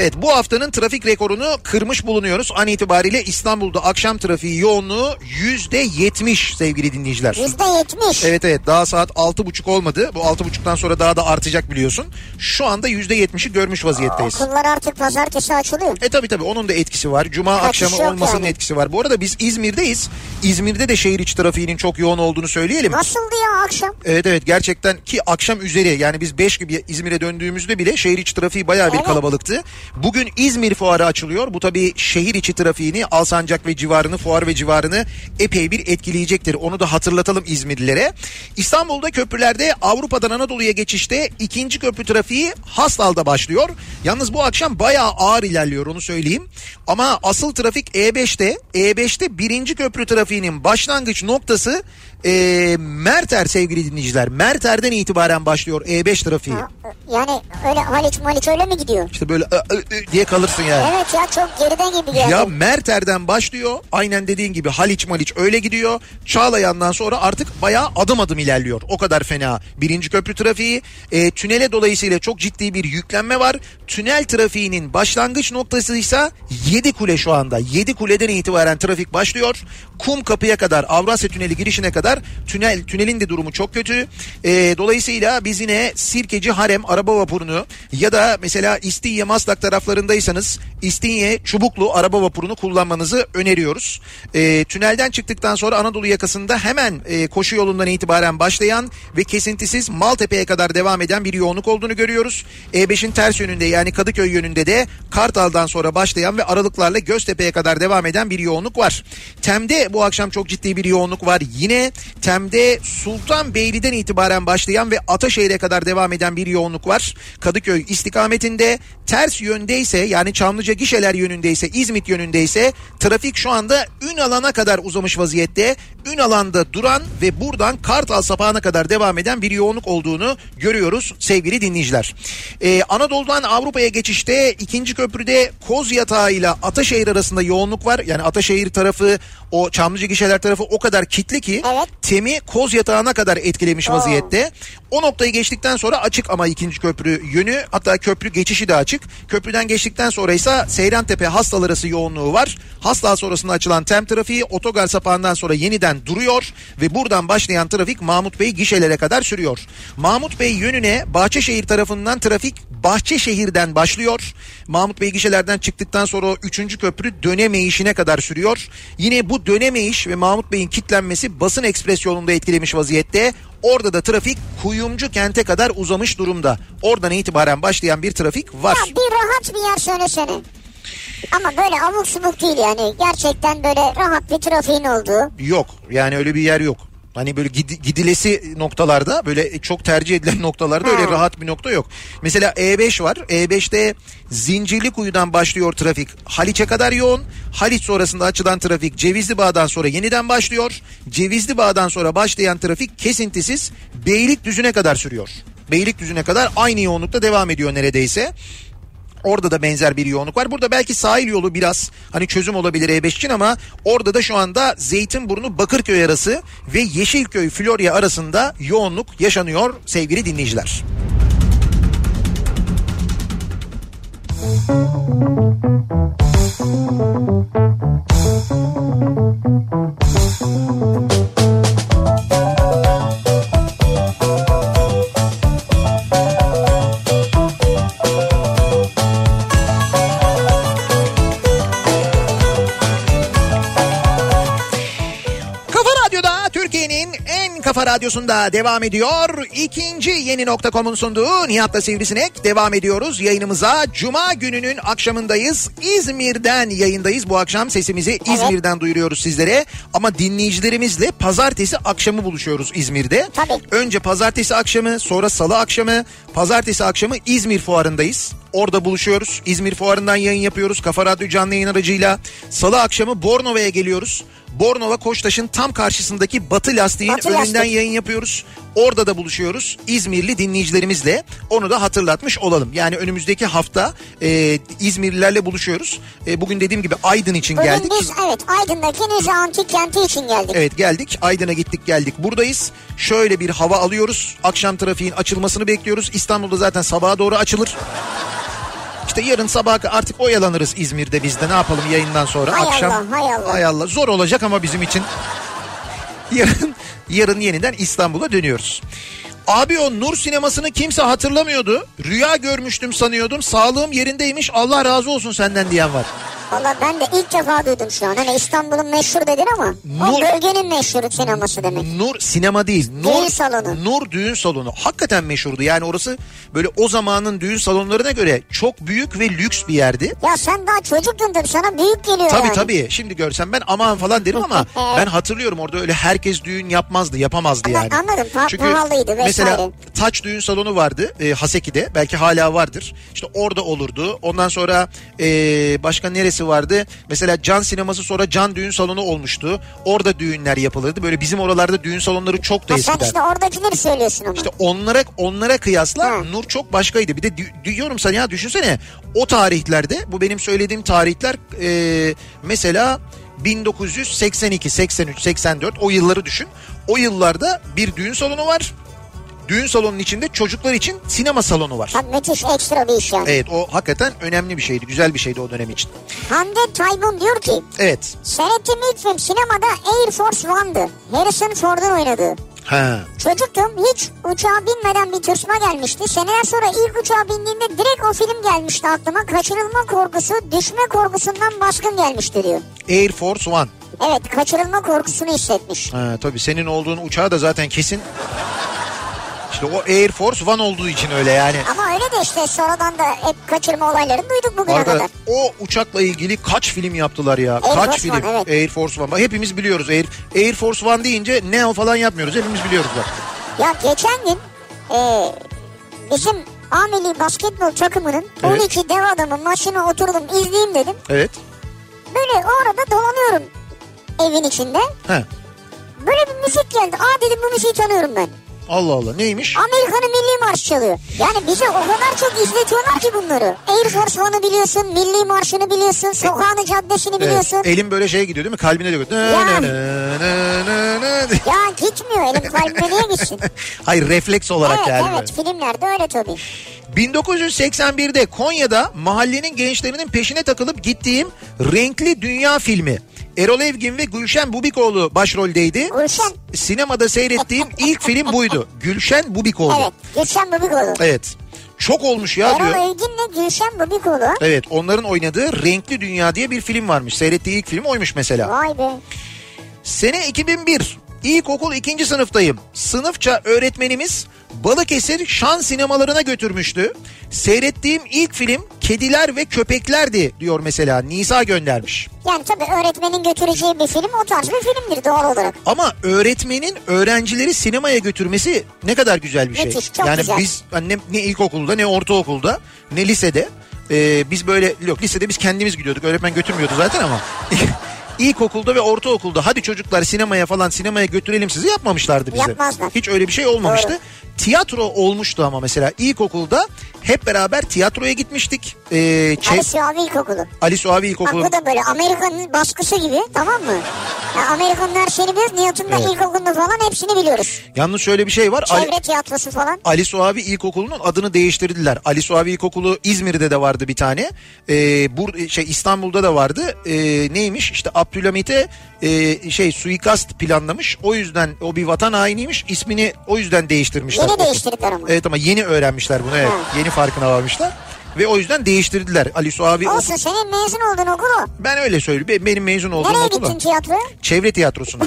Evet bu haftanın trafik rekorunu kırmış bulunuyoruz. An itibariyle İstanbul'da akşam trafiği yoğunluğu yüzde yetmiş sevgili dinleyiciler. Yüzde yetmiş. Evet evet daha saat altı buçuk olmadı. Bu altı buçuktan sonra daha da artacak biliyorsun. Şu anda yüzde yetmişi görmüş vaziyetteyiz. Okullar artık pazartesi açılıyor. E tabi tabi onun da etkisi var. Cuma Kaçış akşamı olmasının yani. etkisi var. Bu arada biz İzmir'deyiz. İzmir'de de şehir içi trafiğinin çok yoğun olduğunu söyleyelim. Nasıldı ya akşam? Evet evet gerçekten ki akşam üzeri yani biz 5 gibi İzmir'e döndüğümüzde bile şehir içi trafiği bayağı bir Evet. kalabalıktı. Bugün İzmir fuarı açılıyor. Bu tabii şehir içi trafiğini Alsancak ve civarını fuar ve civarını epey bir etkileyecektir. Onu da hatırlatalım İzmirlilere. İstanbul'da köprülerde Avrupa'dan Anadolu'ya geçişte ikinci köprü trafiği Hastal'da başlıyor. Yalnız bu akşam bayağı ağır ilerliyor onu söyleyeyim. Ama asıl trafik E5'te. E5'te birinci köprü trafiğinin başlangıç noktası e, Merter sevgili dinleyiciler. Merter'den itibaren başlıyor E5 trafiği. Ha, Yani öyle Haliç Maliç öyle mi gidiyor? İşte böyle ı diye kalırsın yani. Evet ya çok geriden gibi geldi. Ya Merter'den başlıyor. Aynen dediğin gibi Haliç Maliç öyle gidiyor. Çağlayan'dan sonra artık bayağı adım adım ilerliyor. O kadar fena. Birinci köprü trafiği. E, tünele dolayısıyla çok ciddi bir yüklenme var. Tünel trafiğinin başlangıç noktası ise 7 kule şu anda. 7 kuleden itibaren trafik başlıyor. Kum kapıya kadar Avrasya Tüneli girişine kadar tünel tünelin de durumu çok kötü. E, dolayısıyla biz yine Sirkeci Harem araba vapurunu ya da mesela İstinye Maslak taraflarındaysanız İstinye Çubuklu araba vapurunu kullanmanızı öneriyoruz. E, tünelden çıktıktan sonra Anadolu yakasında hemen e, koşu yolundan itibaren başlayan ve kesintisiz Maltepe'ye kadar devam eden bir yoğunluk olduğunu görüyoruz. E5'in ters yönünde yani Kadıköy yönünde de Kartal'dan sonra başlayan ve aralıklarla Göztepe'ye kadar devam eden bir yoğunluk var. Tem'de bu akşam çok ciddi bir yoğunluk var. Yine Tem'de Sultanbeyli'den itibaren başlayan ve Ataşehir'e kadar devam eden bir yoğunluk var. Kadıköy istikametinde ters yöndeyse yani Çamlıca gişeler yönündeyse İzmit yönündeyse trafik şu anda Ünalana kadar uzamış vaziyette. Ünalanda duran ve buradan Kartal sapağına kadar devam eden bir yoğunluk olduğunu görüyoruz sevgili dinleyiciler. Ee, Anadolu'dan Avrupa'ya geçişte ikinci köprüde Kozyatağı ile Ataşehir arasında yoğunluk var. Yani Ataşehir tarafı o Çamlıca gişeler tarafı o kadar kitli ki Evet. Temi Kozyatağı'na kadar etkilemiş vaziyette. O noktayı geçtikten sonra açık ama ikinci köprü yönü hatta köprü geçişi de açık. Köprüden geçtikten sonra ise Seyrantepe Hastal arası yoğunluğu var. Hastal sonrasında açılan tem trafiği otogar sapağından sonra yeniden duruyor ve buradan başlayan trafik Mahmut Bey gişelere kadar sürüyor. Mahmut Bey yönüne Bahçeşehir tarafından trafik Bahçeşehir'den başlıyor. Mahmut Bey gişelerden çıktıktan sonra o üçüncü köprü dönemeyişine kadar sürüyor. Yine bu dönemeyiş ve Mahmut Bey'in kitlenmesi basın ekspres yolunda etkilemiş vaziyette. Orada da trafik Kuyumcu kente kadar uzamış durumda. Oradan itibaren başlayan bir trafik var. Ya bir rahat bir yer söylesene. Ama böyle abuk subuk değil yani. Gerçekten böyle rahat bir trafiğin olduğu. Yok yani öyle bir yer yok. Hani böyle gidi- gidilesi noktalarda böyle çok tercih edilen noktalarda öyle Ha. rahat bir nokta yok. Mesela E5 var. E5'te Zincirlikuyu'dan başlıyor trafik. Haliç'e kadar yoğun. Haliç sonrasında açılan trafik Cevizli Bağ'dan sonra yeniden başlıyor. Cevizli Bağ'dan sonra başlayan trafik kesintisiz Beylikdüzü'ne kadar sürüyor. Beylikdüzü'ne kadar aynı yoğunlukta devam ediyor neredeyse. Orada da benzer bir yoğunluk var. Burada belki sahil yolu biraz hani çözüm olabilir E5 için ama orada da şu anda Zeytinburnu Bakırköy arası ve Yeşilköy Florya arasında yoğunluk yaşanıyor sevgili dinleyiciler. Kafa Radyo'da Radyosu'nda devam ediyor. İkinci yeni nokta.com'un sunduğu Nihat'la Sivrisinek devam ediyoruz. Yayınımıza Cuma gününün akşamındayız. İzmir'den yayındayız. Bu akşam sesimizi İzmir'den duyuruyoruz sizlere. Ama dinleyicilerimizle pazartesi akşamı buluşuyoruz İzmir'de. Tabii. Önce pazartesi akşamı sonra salı akşamı. Pazartesi akşamı İzmir fuarındayız. Orada buluşuyoruz. İzmir fuarından yayın yapıyoruz. Kafa Radyo canlı yayın aracıyla. Salı akşamı Bornova'ya geliyoruz. Bornova Koçtaş'ın tam karşısındaki Batı Lastiğin Batı önünden Lastik. yayın yapıyoruz. Orada da buluşuyoruz İzmirli dinleyicilerimizle. Onu da hatırlatmış olalım. Yani önümüzdeki hafta e, İzmirlilerle buluşuyoruz. E, bugün dediğim gibi Aydın için Bugün geldik. biz evet Aydın'daki Nize Antik Kenti için geldik. Evet geldik Aydın'a gittik geldik buradayız. Şöyle bir hava alıyoruz. Akşam trafiğin açılmasını bekliyoruz. İstanbul'da zaten sabaha doğru açılır. İşte yarın sabah artık oyalanırız İzmir'de biz de ne yapalım yayından sonra Hay akşam. Allah, hay Allah. Hay Allah zor olacak ama bizim için. Yarın yarın yeniden İstanbul'a dönüyoruz. Abi o Nur sinemasını kimse hatırlamıyordu. Rüya görmüştüm sanıyordum. Sağlığım yerindeymiş. Allah razı olsun senden diyen var. Valla ben de ilk defa duydum şu an. Hani İstanbul'un meşhur dedin ama o Nur- bölgenin meşhur sineması demek. Nur sinema değil. Nur, Düğün salonu. Nur düğün salonu. Hakikaten meşhurdu. Yani orası böyle o zamanın düğün salonlarına göre çok büyük ve lüks bir yerdi. Ya sen daha çocuktun tabii sana büyük geliyor Tabii yani. tabii. Şimdi görsem ben aman falan derim ama [laughs] ben hatırlıyorum orada öyle herkes düğün yapmazdı, yapamazdı Ben yani. anladım, pa- pahalıydı vesaire. Mesela Taç düğün salonu vardı e, Haseki'de. Belki hala vardır. İşte orada olurdu. Ondan sonra e, başka neresi vardı? Mesela Can sineması sonra Can düğün salonu olmuştu. Orada düğünler yapılırdı. Böyle bizim oralarda düğün salonları çok da Ha, sen eskiden. işte oradakileri söylüyorsun ama. İşte onlara onlara kıyasla Ha. Nur çok başkaydı. Bir de di- diyorum sana ya düşünsene o tarihlerde bu benim söylediğim tarihler e, mesela 1982, 83, 84 o yılları düşün. O yıllarda bir düğün salonu var. Düğün salonunun içinde çocuklar için sinema salonu var. Tabii müthiş ekstra bir iş yani. Evet o hakikaten önemli bir şeydi. Güzel bir şeydi o dönem için. Hande Taybun diyor ki Evet. seyrettiğim ilk film sinemada Air Force One'dı. Harrison Ford'un oynadığı. Ha. Çocuktum hiç uçağa binmeden bir tırsma gelmişti. Seneler sonra ilk uçağa bindiğimde direkt o film gelmişti aklıma. Kaçırılma korkusu düşme korkusundan baskın gelmişti diyor. Air Force One. Evet kaçırılma korkusunu hissetmiş. Ha, tabii senin olduğun uçağı da zaten kesin işte o Air Force One olduğu için öyle yani. Ama öyle de işte sonradan da hep kaçırma olaylarını duyduk bugüne Arkadaş kadar. o uçakla ilgili kaç film yaptılar ya? Air kaç Force film? One, evet. Air Force One. Hepimiz biliyoruz. Air, Air Force One deyince ne o falan yapmıyoruz. Hepimiz biliyoruz bak. Ya geçen gün e, bizim Ameli basketbol takımının Evet. 12 dev adamın maçını oturdum izleyeyim dedim. Evet. Böyle o arada dolanıyorum evin içinde. He. Böyle bir müzik geldi. Aa dedim bu müziği tanıyorum ben. Allah Allah neymiş? Amerika'nın milli marşı çalıyor. Yani bize o kadar çok izletiyorlar ki bunları. Air Force One'ı biliyorsun, milli marşını biliyorsun, sokağını caddesini biliyorsun. Evet. Elim böyle şeye gidiyor değil mi? Kalbine de gidiyor. Ya. Ya gitmiyor elim kalbime niye gitsin? [laughs] Hayır refleks olarak evet yani. evet filmlerde öyle tabii. 1981'de Konya'da mahallenin gençlerinin peşine takılıp gittiğim Renkli Dünya filmi. Erol Evgin ve Gülşen Bubikoğlu başroldeydi. Gülşen. Sinemada seyrettiğim ilk film buydu. [laughs] Gülşen Bubikoğlu. Evet Gülşen Bubikoğlu. Evet. Çok olmuş ya diyor. Erol Evgin'le Gülşen Bubikoğlu. Evet onların oynadığı Renkli Dünya diye bir film varmış. Seyrettiği ilk film oymuş mesela. Vay be. Sene 2001. İlkokul ikinci sınıftayım. Sınıfça öğretmenimiz Balıkesir şan sinemalarına götürmüştü. Seyrettiğim ilk film Kediler ve Köpeklerdi diyor mesela. Nisa göndermiş. Yani tabii öğretmenin götüreceği bir film o tarz bir filmdir doğal olarak. Ama öğretmenin öğrencileri sinemaya götürmesi ne kadar güzel bir şey. Müthiş, çok yani güzel. biz ne, ne ilkokulda ne ortaokulda ne lisede e, biz böyle yok lisede biz kendimiz gidiyorduk. Öğretmen götürmüyordu zaten ama [laughs] ilkokulda ve ortaokulda hadi çocuklar sinemaya falan sinemaya götürelim sizi yapmamışlardı bize. Yapmazlar. Hiç öyle bir şey olmamıştı. Doğru. Tiyatro olmuştu ama mesela ilkokulda hep beraber tiyatroya gitmiştik. Ee, Çe- Ali Suavi İlkokulu. Ali Suavi Bak İlkokulu. bu da böyle Amerika'nın baskısı gibi tamam mı? Ya Amerika'nın her şeyini biliyoruz. Nihat'ın da Evet. ilkokulunu falan hepsini biliyoruz. Yalnız şöyle bir şey var. Ali- Çevre tiyatrosu falan. Ali Suavi İlkokulu'nun adını değiştirdiler. Ali Suavi İlkokulu İzmir'de de vardı bir tane. Ee, bur şey İstanbul'da da vardı. Ee, neymiş? İşte Abdülhamit'e e, şey suikast planlamış. O yüzden o bir vatan hainiymiş. İsmini o yüzden değiştirmişler. Yeni Okul. değiştirdiler ama. Evet ama yeni öğrenmişler bunu. Evet. Ha. Yeni farkına varmışlar. Ve o yüzden değiştirdiler. Ali Suavi Olsun senin mezun olduğun okul o. ben öyle söylüyorum. Be- Benim mezun olduğum Nereye okula. gittin tiyatroya? Çevre tiyatrosuna. [laughs]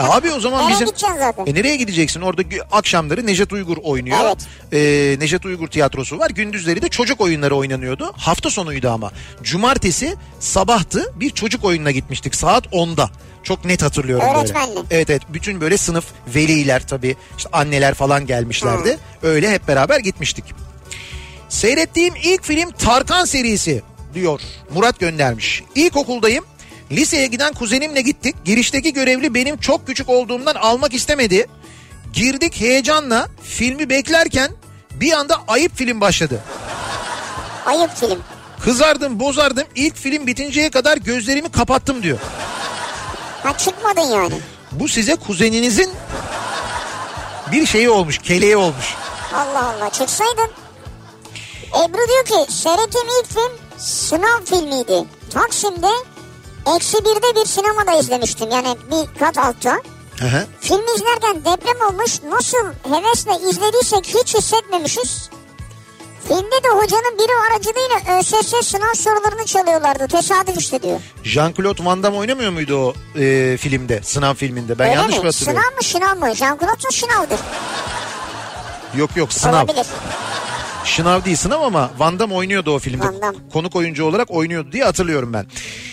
E Abi o zaman Nereye bizim... gideceksin zaten? E nereye gideceksin? Orada akşamları Nejat Uygur oynuyor. Evet. E, Nejat Uygur tiyatrosu var. Gündüzleri de çocuk oyunları oynanıyordu. Hafta sonuydu ama. Cumartesi sabahtı bir çocuk oyununa gitmiştik saat 10'da. Çok net hatırlıyorum Öğretmenli. böyle. Evet evet bütün böyle sınıf veliler tabii işte anneler falan gelmişlerdi. Öyle hep beraber gitmiştik. Seyrettiğim ilk film Tarkan serisi diyor. Murat göndermiş. İlkokuldayım. Liseye giden kuzenimle gittik. Girişteki görevli benim çok küçük olduğumdan almak istemedi. Girdik heyecanla filmi beklerken bir anda ayıp film başladı. Ayıp film. Kızardım bozardım ilk film bitinceye kadar gözlerimi kapattım diyor. Ha çıkmadın yani. Bu size kuzeninizin bir şeyi olmuş keleği olmuş. Allah Allah çıksaydın. Ebru diyor ki seyrettiğim ilk film sınav filmiydi. Taksim'de eksi birde bir sinemada izlemiştim. Yani bir kat altta. Hı. Filmi izlerken deprem olmuş. Nasıl hevesle izlediysek hiç hissetmemişiz. Filmde de hocanın biri aracılığıyla ÖSS sınav sorularını çalıyorlardı. Tesadüf işte diyor. Jean-Claude Van Damme oynamıyor muydu o e, filmde sınav filminde ben Öyle yanlış mi? mı hatırlıyorum? Sınav mı şınav mı? Jean-Claude şınavdır. Yok yok sınav. Olabilir. Şınav değil sınav ama Van Damme oynuyordu o filmde. Van Damme. Konuk oyuncu olarak oynuyordu diye hatırlıyorum ben.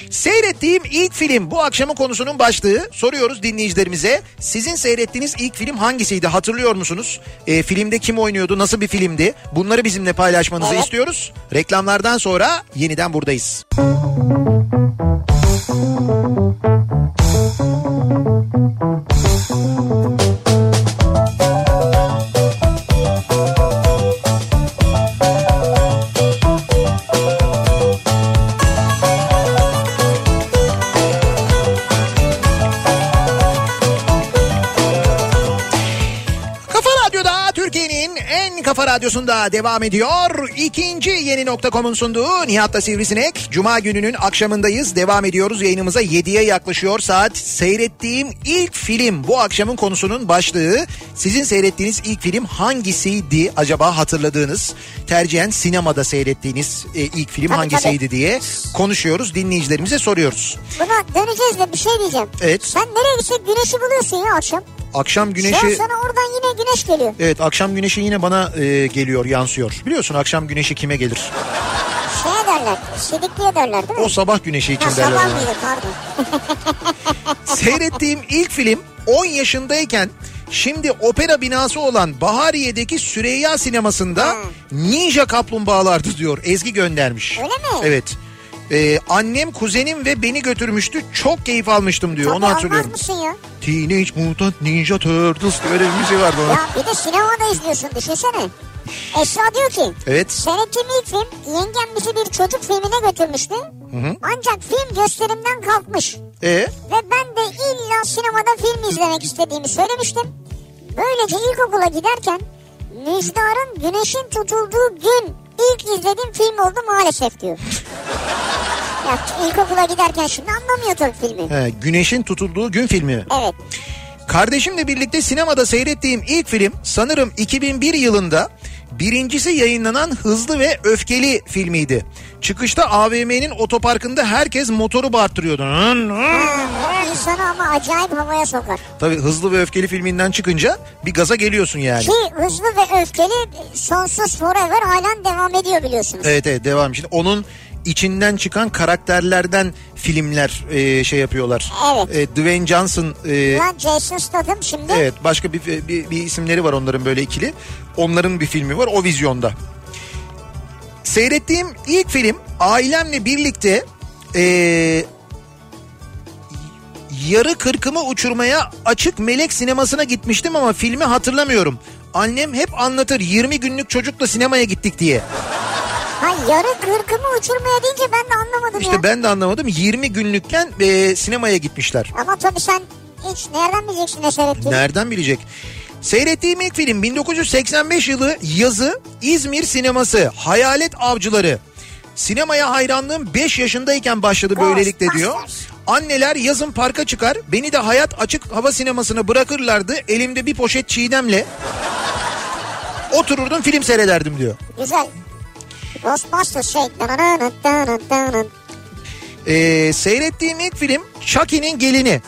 Seyrettiğim ilk film bu akşamın konusunun başlığı. Soruyoruz dinleyicilerimize. Sizin seyrettiğiniz ilk film hangisiydi hatırlıyor musunuz? E, filmde kim oynuyordu nasıl bir filmdi? Bunları bizimle paylaşmanızı Evet. istiyoruz. Reklamlardan sonra yeniden buradayız. Kafa radyosunda devam ediyor. İkinci yeni nokta.com'un sunduğu Nihat'ta Sivrisinek. Cuma gününün akşamındayız. Devam ediyoruz. Yayınımıza 7'ye yaklaşıyor saat. Seyrettiğim ilk film bu akşamın konusunun başlığı. Sizin seyrettiğiniz ilk film hangisiydi acaba hatırladığınız? Tercihen sinemada seyrettiğiniz e, ilk film Tabii, hangisiydi tabii. diye konuşuyoruz. Dinleyicilerimize soruyoruz. Buna döneceğiz de bir şey diyeceğim. Evet. Sen nereye gitsek güneşi buluyorsun ya akşam. Akşam güneşi... sana oradan yine güneş geliyor. Evet akşam güneşi yine bana e, geliyor yansıyor. Biliyorsun akşam güneşi kime gelir? Şeye derler. Sidikliye derler değil mi? O sabah güneşi için Ha, derler. sabah ona. mıydı pardon. [laughs] Seyrettiğim ilk film 10 yaşındayken şimdi opera binası olan Bahariye'deki Süreyya sinemasında Ha. Ninja Kaplumbağalardı diyor. Ezgi göndermiş. Öyle mi? Evet. Ee, annem, kuzenim ve beni götürmüştü. Çok keyif almıştım diyor. Tabii Onu hatırlıyorum. mısın ya? Teenage Mutant Ninja Turtles diye öyle bir müziği vardı onun. Ya bir de sinemada izliyorsun düşünsene. Esra diyor ki Evet. seyrettiğim ilk film yengem bizi bir çocuk filmine götürmüştü. Ancak film gösterimden kalkmış. E Ve ben de illa sinemada film izlemek istediğimi söylemiştim. Böylece ilkokula giderken Müjdar'ın güneşin tutulduğu gün ilk izlediğim film oldu maalesef diyor. ya ilkokula giderken şimdi anlamıyor tabii filmi. he, Güneşin tutulduğu gün filmi. mi? Evet. Kardeşimle birlikte sinemada seyrettiğim ilk film sanırım 2001 yılında birincisi yayınlanan Hızlı ve Öfkeli filmiydi. Çıkışta AVM'nin otoparkında herkes motoru bağırtırıyordu. İnsanı ama acayip havaya sokar. Tabii Hızlı ve Öfkeli filminden çıkınca bir gaza geliyorsun yani. Ki hızlı ve öfkeli sonsuz forever halen devam ediyor biliyorsunuz. Evet evet devam. Şimdi onun içinden çıkan karakterlerden filmler e, şey yapıyorlar. Evet. E, Dwayne Johnson e, Lan Jason Statham şimdi Evet başka bir, bir, bir isimleri var onların böyle ikili. Onların bir filmi var o vizyonda. Seyrettiğim ilk film ailemle birlikte eee, yarı kırkımı uçurmaya açık melek sinemasına gitmiştim ama filmi hatırlamıyorum. Annem hep anlatır 20 günlük çocukla sinemaya gittik diye. Ha yarı kırkımı uçurmaya deyince ben de anlamadım İşte ya. ben de anlamadım 20 günlükken eee, sinemaya gitmişler. Ama tabii sen hiç nereden bileceksin ne seyrettiğini? Nereden bilecek? Seyrettiğim ilk film 1985 yılı yazı İzmir sineması Hayalet Avcıları. Sinemaya hayranlığım 5 yaşındayken başladı böylelikle diyor. Anneler yazın parka çıkar beni de hayat açık hava sinemasına bırakırlardı. Elimde bir poşet çiğdemle otururdum film seyrederdim diyor. Güzel. Ghostbusters şey. Ee, seyrettiğim ilk film Chucky'nin gelini.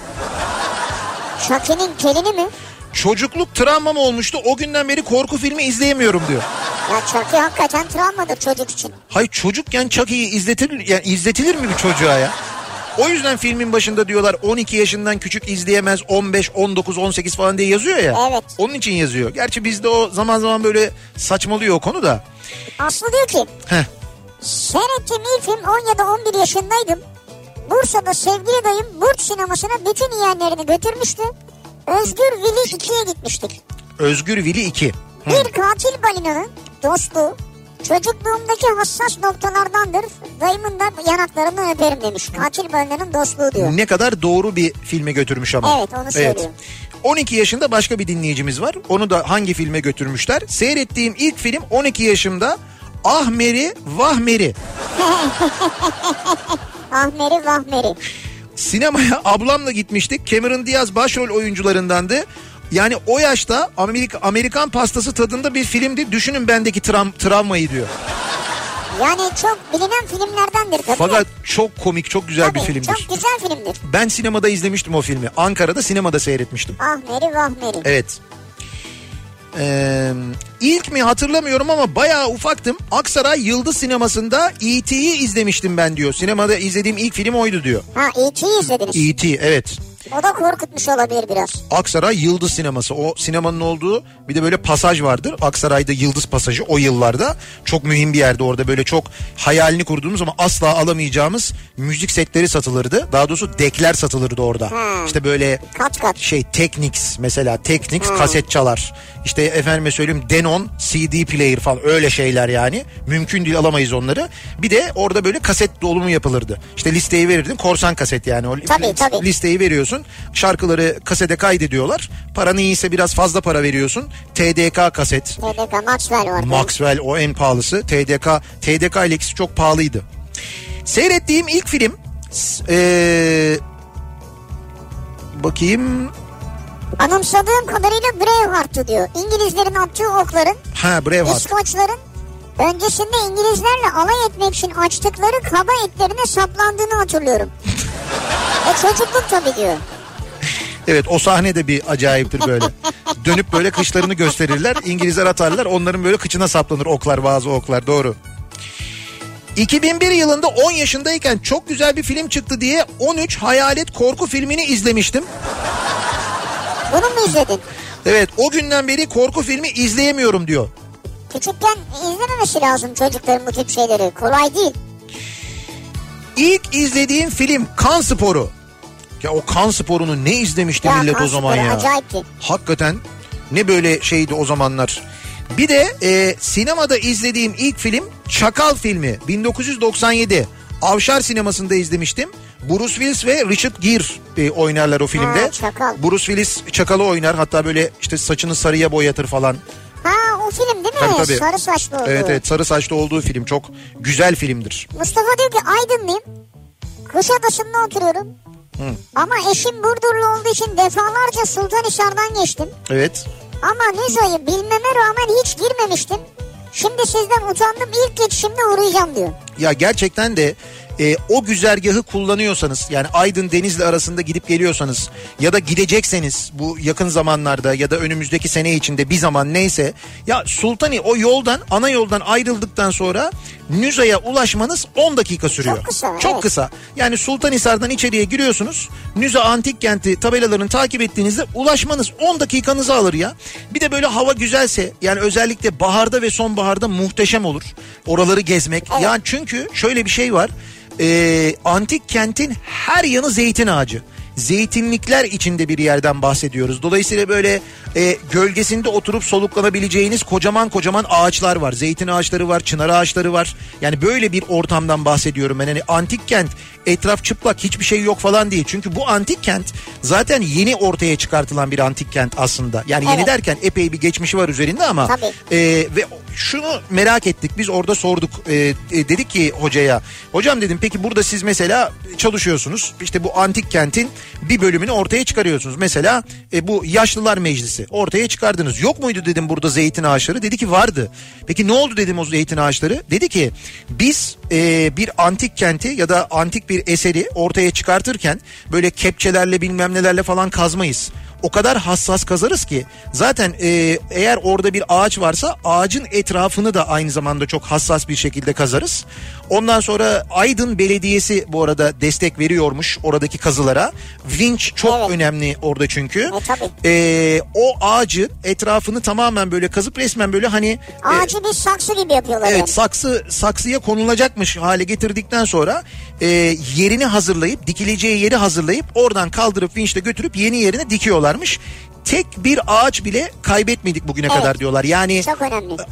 Chucky'nin kelini mi? Çocukluk travmam olmuştu. O günden beri korku filmi izleyemiyorum diyor. Ya Chucky hakikaten travmadır çocuk için. Hayır çocukken Chucky'yi izletilir, yani izletilir mi bir çocuğa ya? O yüzden filmin başında diyorlar 12 yaşından küçük izleyemez 15, 19, 18 falan diye yazıyor ya. Evet. Onun için yazıyor. Gerçi bizde o zaman zaman böyle saçmalıyor o konu da. Aslı diyor ki Heh. seyrettiğim ilk film 10 ya da 11 yaşındaydım. Bursa'da sevgili dayım Burç sinemasına bütün yeğenlerini götürmüştü. Özgür Vili 2'ye gitmiştik. Özgür Vili 2. Bir katil balinanın dostluğu çocukluğumdaki hassas noktalardandır. Dayımın da yanaklarını öperim demiş. Katil balinanın dostluğu diyor. Ne kadar doğru bir filme götürmüş ama. Evet, onu söylüyor. 12 yaşında başka bir dinleyicimiz var. Onu da hangi filme götürmüşler? Seyrettiğim ilk film 12 yaşımda Ahmeri Vahmeri. [laughs] Ahmeri Vahmeri. Sinemaya ablamla gitmiştik. Cameron Diaz başrol oyuncularındandı. Yani o yaşta Amerika, Amerikan pastası tadında bir filmdi. Düşünün bendeki tram, travmayı diyor. Yani çok bilinen filmlerdendir tabii. Fakat çok komik, çok güzel bir Tabii, filmdir. Çok güzel filmdir. Ben sinemada izlemiştim o filmi. Ankara'da sinemada seyretmiştim. Ahmeri Vahmeri. Evet. Ee, ilk mi hatırlamıyorum ama bayağı ufaktım. Aksaray Yıldız Sineması'nda E.T.'yi izlemiştim ben diyor. Sinemada izlediğim ilk film oydu diyor. Ha E.T.'yi izlediniz. E.T. evet. O da korkutmuş olabilir biraz. Aksaray Yıldız Sineması. O sinemanın olduğu bir de böyle pasaj vardır. Aksaray'da Yıldız Pasajı o yıllarda. Çok mühim bir yerde orada böyle çok hayalini kurduğumuz ama asla alamayacağımız müzik setleri satılırdı. Daha doğrusu dekler satılırdı orada. Hmm. İşte böyle Kat kat. şey Technics mesela Technics kaset çalar. İşte efendime söyleyeyim Denon CD player falan öyle şeyler yani. Mümkün değil alamayız onları. Bir de orada böyle kaset dolumu yapılırdı. İşte listeyi verirdin korsan kaset yani. O Tabii, tabii. listeyi veriyorsun. Şarkıları kasete kaydediyorlar. Paran iyiyse biraz fazla para veriyorsun. TDK kaset. TDK Maxwell vardı. Maxwell o en pahalısı. TDK TDK ile ikisi çok pahalıydı. Seyrettiğim ilk film eee, bakayım Anımsadığım kadarıyla Braveheart'tı diyor. İngilizlerin attığı okların ha Braveheart. İskoçların öncesinde İngilizlerle alay etmek için açtıkları kaba etlerine saplandığını hatırlıyorum. [laughs] e çocukluk tabii diyor. Evet o sahne de bir acayiptir böyle. [laughs] Dönüp böyle kışlarını gösterirler. İngilizler atarlar. Onların böyle kıçına saplanır oklar bazı oklar doğru. 2001 yılında 10 yaşındayken çok güzel bir film çıktı diye 13 hayalet korku filmini izlemiştim. Bunu mu izledin? Evet o günden beri korku filmi izleyemiyorum diyor. Küçükken izlememesi lazım çocukların bu tip şeyleri. Kolay değil. İlk izlediğim film Kan Sporu. Ya o kan sporunu ne izlemişti Ya millet o zaman ya. acayipti. Hakikaten ne böyle şeydi o zamanlar. Bir de e, sinemada izlediğim ilk film Çakal filmi 1997. Avşar sinemasında izlemiştim. Bruce Willis ve Richard Gere e, oynarlar o filmde. Ha, Çakal. Bruce Willis Çakal'ı oynar. Hatta böyle işte saçını sarıya boyatır falan. Ha o film değil mi? Tabii, tabii. Sarı saçlı oldu. Evet evet sarı saçlı olduğu film çok güzel filmdir. Mustafa diyor ki Aydınlıyım. Kuşadası'nda oturuyorum. Ama eşim Burdurlu olduğu için defalarca Sultanhisar'dan geçtim. Evet. Ama Niza'yı bilmeme rağmen hiç girmemiştim. Şimdi sizden utandım ilk geçişimde uğrayacağım diyor. Ya gerçekten de e, o güzergahı kullanıyorsanız yani Aydın Denizli arasında gidip geliyorsanız ya da gidecekseniz bu yakın zamanlarda ya da önümüzdeki sene içinde bir zaman neyse ya Sultani o yoldan ana yoldan ayrıldıktan sonra Nüza'ya ulaşmanız 10 dakika sürüyor. Çok kısa, Çok evet. kısa. Yani Sultanhisar'dan içeriye giriyorsunuz. Nüza Antik Kenti tabelalarını takip ettiğinizde ulaşmanız 10 dakikanızı alır ya. Bir de böyle hava güzelse yani özellikle baharda ve sonbaharda muhteşem olur. Oraları gezmek. Evet. Yani çünkü şöyle bir şey var. Ee, antik kentin her yanı zeytin ağacı. Zeytinlikler içinde bir yerden bahsediyoruz. Dolayısıyla böyle e, gölgesinde oturup soluklanabileceğiniz kocaman kocaman ağaçlar var. Zeytin ağaçları var, çınar ağaçları var. Yani böyle bir ortamdan bahsediyorum ben. Hani antik kent etraf çıplak hiçbir şey yok falan değil. Çünkü bu antik kent zaten yeni ortaya çıkartılan bir antik kent aslında. Yani yeni Evet. derken epey bir geçmişi var üzerinde ama Tabii. ee, ve şunu merak ettik biz orada sorduk Ee, e, dedik ki hocaya hocam dedim peki burada siz mesela çalışıyorsunuz işte bu antik kentin bir bölümünü ortaya çıkarıyorsunuz mesela e, bu yaşlılar meclisi ortaya çıkardınız yok muydu dedim burada zeytin ağaçları dedi ki vardı peki ne oldu dedim o zeytin ağaçları dedi ki biz e, bir antik kenti ya da antik bir eseri ortaya çıkartırken böyle kepçelerle bilmem nelerle falan kazmayız. O kadar hassas kazarız ki zaten e, eğer orada bir ağaç varsa ağacın etrafını da aynı zamanda çok hassas bir şekilde kazarız. Ondan sonra Aydın Belediyesi bu arada destek veriyormuş oradaki kazılara. Vinç çok Evet. önemli orada çünkü. E, tabii. E, o ağacın etrafını tamamen böyle kazıp resmen böyle hani e, Ağacı bir saksı gibi yapıyorlar yani. Evet saksı saksıya konulacakmış hale getirdikten sonra e, yerini hazırlayıp dikileceği yeri hazırlayıp oradan kaldırıp vinçle götürüp yeni yerine dikiyorlarmış. Tek bir ağaç bile kaybetmedik bugüne Evet. kadar diyorlar. Yani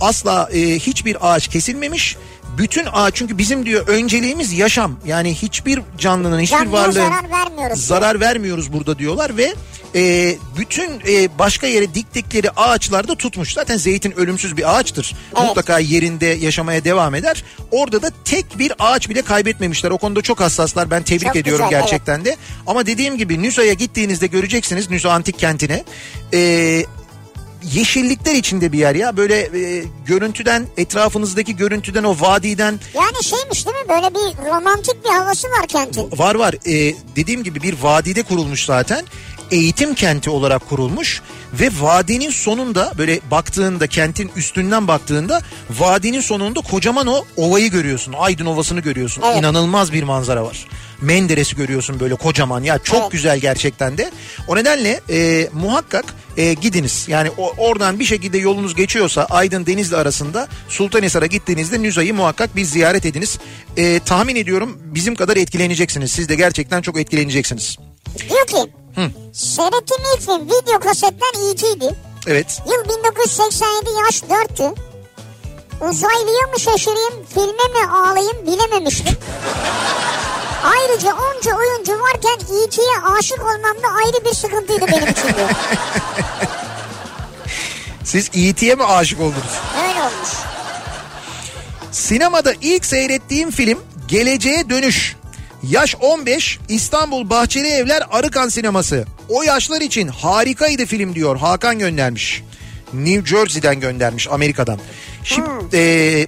asla e, hiçbir ağaç kesilmemiş. Bütün ağaç çünkü bizim diyor önceliğimiz yaşam. Yani hiçbir canlının hiçbir Canlıya varlığın zarar vermiyoruz. zarar vermiyoruz burada diyorlar ve e, bütün e, başka yere diktikleri ağaçlarda tutmuş. Zaten zeytin ölümsüz bir ağaçtır. Evet. Mutlaka yerinde yaşamaya devam eder. Orada da tek bir ağaç bile kaybetmemişler. O konuda çok hassaslar. Ben tebrik Çok ediyorum güzel, gerçekten de. Ama dediğim gibi Nüsa'ya gittiğinizde göreceksiniz Nüsa Antik Kenti'ne. E, yeşillikler içinde bir yer ya. Böyle e, görüntüden etrafınızdaki görüntüden o vadiden Yani şeymiş değil mi böyle bir romantik bir havası var kentin. Var var. Ee, dediğim gibi bir vadide kurulmuş zaten. Eğitim kenti olarak kurulmuş ve vadinin sonunda böyle baktığında kentin üstünden baktığında vadinin sonunda kocaman o ovayı görüyorsun. Aydın Ovası'nı görüyorsun. Evet. İnanılmaz bir manzara var. Menderes'i görüyorsun böyle kocaman ya çok Evet. güzel gerçekten de. O nedenle e, muhakkak e, gidiniz. Yani o, oradan bir şekilde yolunuz geçiyorsa Aydın Denizli arasında Sultanhisar'a gittiğinizde Nüza'yı muhakkak bir ziyaret ediniz. E, tahmin ediyorum bizim kadar etkileneceksiniz. Siz de gerçekten çok etkileneceksiniz. Diyor ki seyrettiğim ilk film video kasetten E.T.'di. Evet. Yıl 1987 yaş 4'tü. Uzaylıya mı şaşırayım filme mi ağlayayım bilememiştim. Ayrıca onca oyuncu varken E.T.'ye aşık olmam da ayrı bir sıkıntıydı benim için diyor. [laughs] Siz E.T.'ye mi aşık oldunuz? Öyle olmuş. Sinemada ilk seyrettiğim film Geleceğe Dönüş. Yaş 15 İstanbul Bahçeli Evler Arıkan Sineması. O yaşlar için harikaydı film diyor Hakan göndermiş. New Jersey'den göndermiş Amerika'dan. Şimdi eee,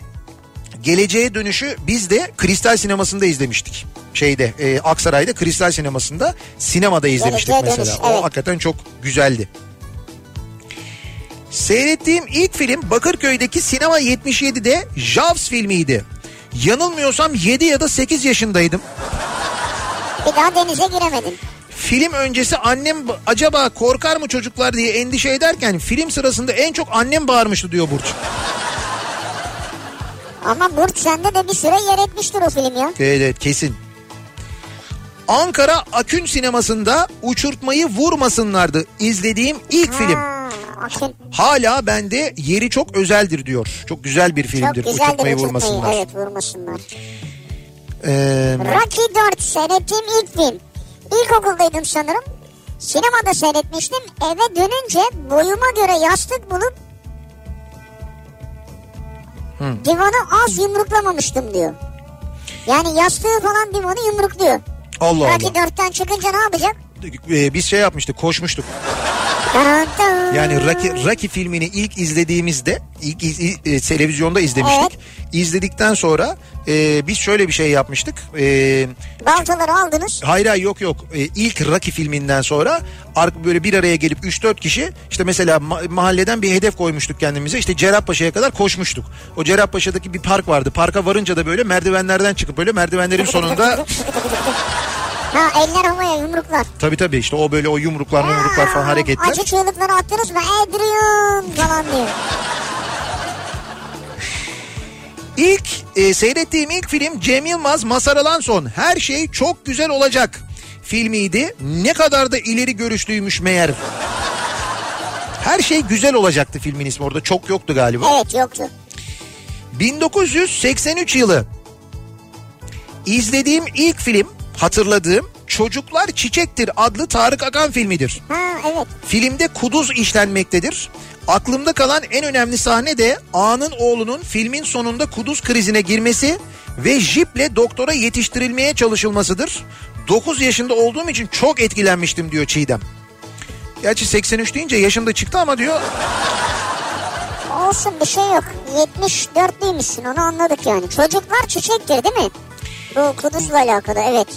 Geleceğe Dönüş'ü biz de Kristal Sineması'nda izlemiştik. Şeyde eee, Aksaray'da Kristal Sineması'nda sinemada izlemiştik Geleceğe mesela. Dönüş, O evet. hakikaten çok güzeldi. Seyrettiğim ilk film Bakırköy'deki Sinema 77'de Jaws filmiydi. Yanılmıyorsam 7 ya da 8 yaşındaydım. Bir daha denize giremedim. Film öncesi annem acaba korkar mı çocuklar diye endişe ederken film sırasında en çok annem bağırmıştı diyor Burç. Ama Burç sende de bir süre yer etmiştir o film ya. Evet, evet kesin. Ankara Akün sinemasında uçurtmayı vurmasınlardı izlediğim ilk film. Akın. Hala bende yeri çok özeldir diyor. Çok güzel bir Çok filmdir güzeldir uçurtmayı uçurtmayı. vurmasınlar. Evet vurmasınlar. Ee, Rocky 4 seyrettiğim ilk film. İlkokuldaydım sanırım. Sinemada seyretmiştim. Eve dönünce boyuma göre yastık bulup divanı az yumruklamamıştım diyor. Yani yastığı falan divanı yumrukluyor. Allah Allah. Rocky 4'ten çıkınca ne yapacak? Ee, biz şey yapmıştık koşmuştuk. Yani Rocky, Rocky filmini ilk izlediğimizde ilk iz- e, televizyonda izlemiştik. İzledikten sonra e, biz şöyle bir şey yapmıştık. E, Baltaları aldınız. hayır hayır yok yok. E, ilk Rocky filminden sonra böyle bir araya gelip 3-4 kişi işte mesela ma- mahalleden bir hedef koymuştuk kendimize. İşte Cerrahpaşa'ya kadar koşmuştuk. O Cerrahpaşa'daki bir park vardı. Parka varınca da böyle merdivenlerden çıkıp böyle merdivenlerin sonunda [laughs] Ha eller havaya yumruklar. tabii tabii işte o böyle o yumruklar yumruklar falan hareketler. Acı çığlıkları attınız mı? Adrian falan diyor. İlk e, seyrettiğim ilk film Cem Yılmaz Masar Alanson. Her şey çok güzel olacak filmiydi. Ne kadar da ileri görüşlüymüş meğer. Her şey güzel olacaktı filmin ismi orada çok yoktu galiba. Evet yoktu. 1983 yılı izlediğim ilk film hatırladığım Çocuklar Çiçektir adlı Tarık Akan filmidir. Ha evet. Filmde kuduz işlenmektedir. Aklımda kalan en önemli sahne de A'nın oğlunun filmin sonunda kuduz krizine girmesi ve jiple doktora yetiştirilmeye çalışılmasıdır. 9 yaşında olduğum için çok etkilenmiştim diyor Çiğdem. Gerçi 83 deyince yaşında çıktı ama diyor olsun bir şey yok. 74'lüymüşsün onu anladık yani. Çocuklar çiçektir değil mi? Bu Kudüs'le alakalı evet.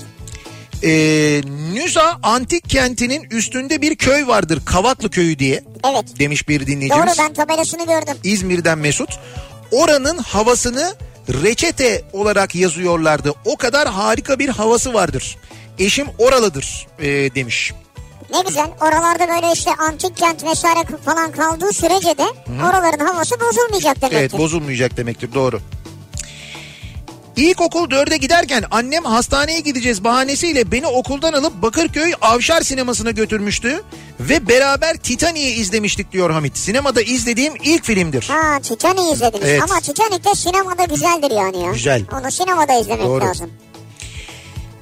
Ee, Nüza antik kentinin üstünde bir köy vardır. Kavaklı köyü diye Evet. demiş bir Doğru dinleyicimiz. ben tabelasını gördüm. İzmir'den Mesut. Oranın havasını reçete olarak yazıyorlardı. O kadar harika bir havası vardır. Eşim oralıdır e, demiş. Ne güzel oralarda böyle işte antik kent vesaire falan kaldığı sürece de oraların havası bozulmayacak demektir. Evet bozulmayacak demektir doğru. İlkokul 4'e giderken annem hastaneye gideceğiz bahanesiyle beni okuldan alıp Bakırköy Avşar sinemasına götürmüştü. Ve beraber Titanic'i izlemiştik diyor Hamit. Sinemada izlediğim ilk filmdir. Ha Titanic'i izlediniz Evet. ama Titanic de sinemada güzeldir yani ya. Güzel. Onu sinemada izlemek Doğru. lazım.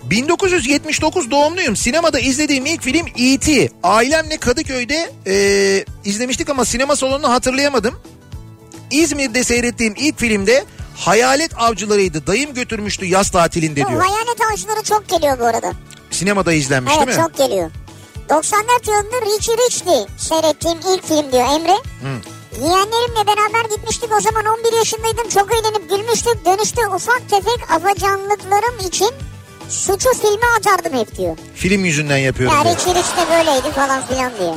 1979 doğumluyum. Sinemada izlediğim ilk film E.T. Ailemle Kadıköy'de e, izlemiştik ama sinema salonunu hatırlayamadım. İzmir'de seyrettiğim ilk filmde Hayalet Avcılarıydı. Dayım götürmüştü yaz tatilinde diyor. hayalet avcıları çok geliyor bu arada. Sinemada izlenmiş evet değil mi? çok geliyor. 94 yılında Richie Rich'ti seyrettiğim ilk film diyor Emre. Yeğenlerimle beraber gitmiştik o zaman 11 yaşındaydım çok eğlenip gülmüştük. Dönüşte ufak tefek afacanlıklarım için suçu filme atardım hep diyor. Film yüzünden yapıyorum Ya diyor. Richie Rich de böyleydi falan filan diyor.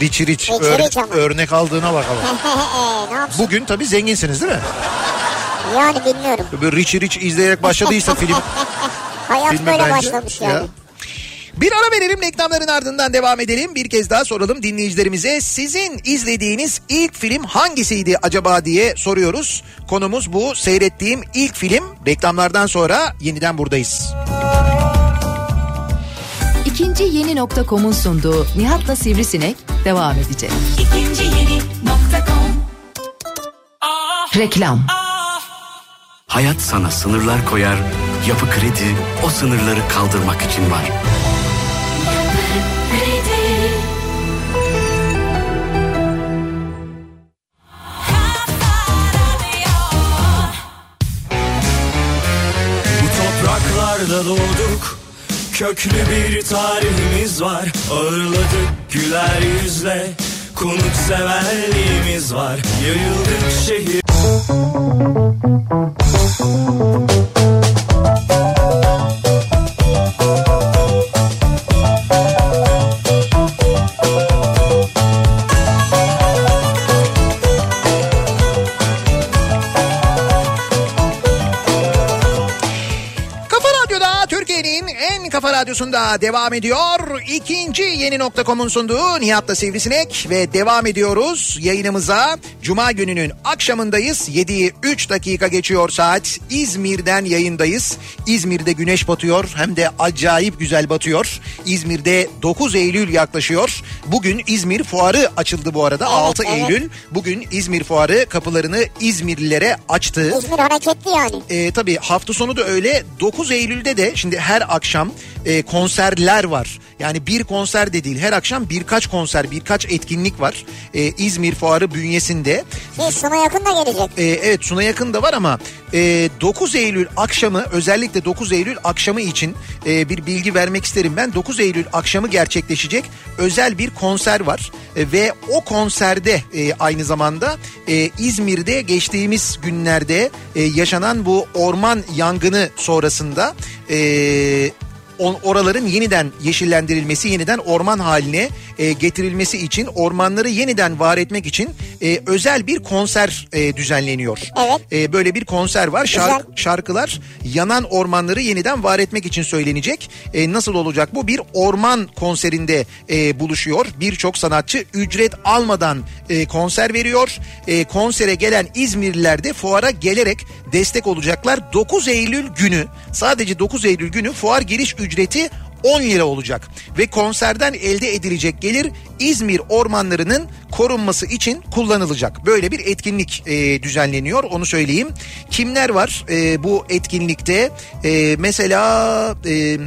Richie Rich. Richie Ör- Rich ama. örnek aldığına bakalım. [laughs] ne yapsın? Bugün tabii zenginsiniz değil mi? Yani bilmiyorum. Böyle Richie Rich izleyerek başladıysa [laughs] film. Hayat filme böyle bence- başlamış yani. Ya. Bir ara verelim reklamların ardından devam edelim. Bir kez daha soralım dinleyicilerimize. Sizin izlediğiniz ilk film hangisiydi acaba diye soruyoruz. Konumuz bu. Seyrettiğim ilk film. Reklamlardan sonra yeniden buradayız. İkinci yeni nokta.com'un sunduğu Nihat'la Sivrisinek devam edecek. İkinci yeni nokta com. Reklam. Hayat sana sınırlar koyar, yapı kredi o sınırları kaldırmak için var. Bu topraklarda doğduk Köklü bir tarihimiz var Ağırladık güler yüzle Konukseverliğimiz var Yayıldık şehir Kafa Radyo'da Türkiye'nin en kafa radyosunda devam ediyor. İkinci yeni nokta.com'un sunduğu Nihat'la Sivrisinek ve devam ediyoruz yayınımıza. Cuma gününün akşamındayız. 7'yi 3 dakika geçiyor saat. İzmir'den yayındayız. İzmir'de güneş batıyor hem de acayip güzel batıyor. İzmir'de 9 Eylül yaklaşıyor. Bugün İzmir Fuarı açıldı bu arada. 6 evet. Eylül. Bugün İzmir Fuarı kapılarını İzmirlilere açtı. İzmir hareketli yani. E, tabii hafta sonu da öyle. 9 Eylül'de de şimdi her akşam e, konserler var. Yani bir konser de değil her akşam birkaç konser birkaç etkinlik var. E, İzmir Fuarı bünyesinde. Şey, Suna yakın da gelecek. E, evet Suna yakın da var ama e, 9 Eylül akşamı özellikle 9 Eylül akşamı için e, bir bilgi vermek isterim ben. 9 Eylül akşamı gerçekleşecek özel bir konser var E, ve o konserde e, aynı zamanda e, İzmir'de geçtiğimiz günlerde e, yaşanan bu orman yangını sonrasında e, on- oraların yeniden yeşillendirilmesi, yeniden orman haline e, getirilmesi için, ormanları yeniden var etmek için e, özel bir konser e, düzenleniyor. Evet. E, böyle bir konser var. Şark- şarkılar yanan ormanları yeniden var etmek için söylenecek. E, nasıl olacak bu? Bir orman konserinde e, buluşuyor. Birçok sanatçı ücret almadan e, konser veriyor. E, konsere gelen İzmirliler de fuara gelerek destek olacaklar. 9 Eylül günü sadece 9 Eylül günü fuar giriş ücreti 10 lira olacak ve konserden elde edilecek gelir İzmir ormanlarının korunması için kullanılacak. Böyle bir etkinlik e, düzenleniyor onu söyleyeyim. Kimler var e, bu etkinlikte? E, mesela... E,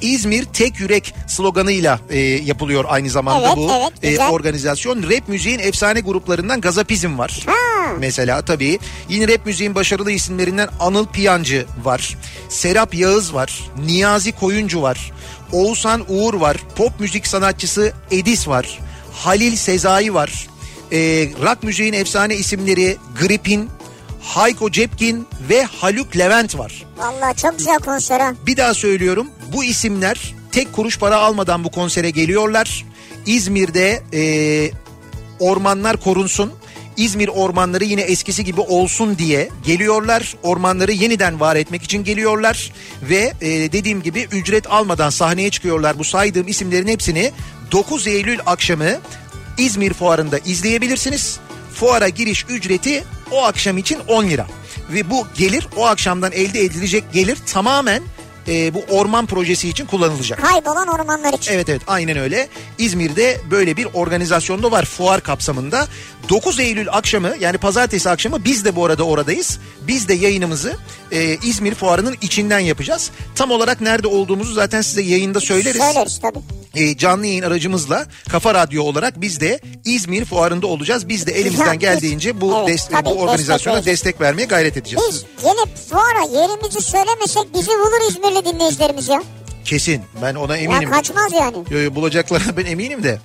İzmir tek yürek sloganıyla e, yapılıyor aynı zamanda Evet, bu evet, e, organizasyon. Rap müziğin efsane gruplarından Gazapizm var. Mesela tabii. Yine rap müziğin başarılı isimlerinden Anıl Piyancı var. Serap Yağız var. Niyazi Koyuncu var. Oğuzhan Uğur var. Pop müzik sanatçısı Edis var. Halil Sezai var. e, rock müziğin efsane isimleri Gripin, Hayko Cepkin ve Haluk Levent var. Vallahi çok güzel konser ha. Bir daha söylüyorum bu isimler tek kuruş para almadan bu konsere geliyorlar. İzmir'de e, ormanlar korunsun. İzmir ormanları yine eskisi gibi olsun diye geliyorlar. Ormanları yeniden var etmek için geliyorlar. Ve e, dediğim gibi ücret almadan sahneye çıkıyorlar. Bu saydığım isimlerin hepsini 9 Eylül akşamı İzmir Fuarı'nda izleyebilirsiniz. Fuara giriş ücreti o akşam için 10 lira. Ve bu gelir o akşamdan elde edilecek gelir tamamen e, bu orman projesi için kullanılacak. Kaybolan ormanlar için. Evet evet aynen öyle. İzmir'de böyle bir organizasyonda var fuar kapsamında. 9 Eylül akşamı yani pazartesi akşamı biz de bu arada oradayız. Biz de yayınımızı e, İzmir fuarının içinden yapacağız. Tam olarak nerede olduğumuzu zaten size yayında söyleriz. Söyleriz tabii. E, canlı yayın aracımızla Kafa Radyo olarak biz de İzmir fuarında olacağız. Biz de elimizden geldiğince bu evet, des- tabii, bu organizasyona destek destek vermeye gayret edeceğiz. Biz gelip fuara yerimizi söylemesek bizi bulur İzmirli dinleyicilerimiz ya. Kesin ben ona eminim. Ya kaçmaz yani. Yo, yo, bulacaklarına [laughs] ben eminim de.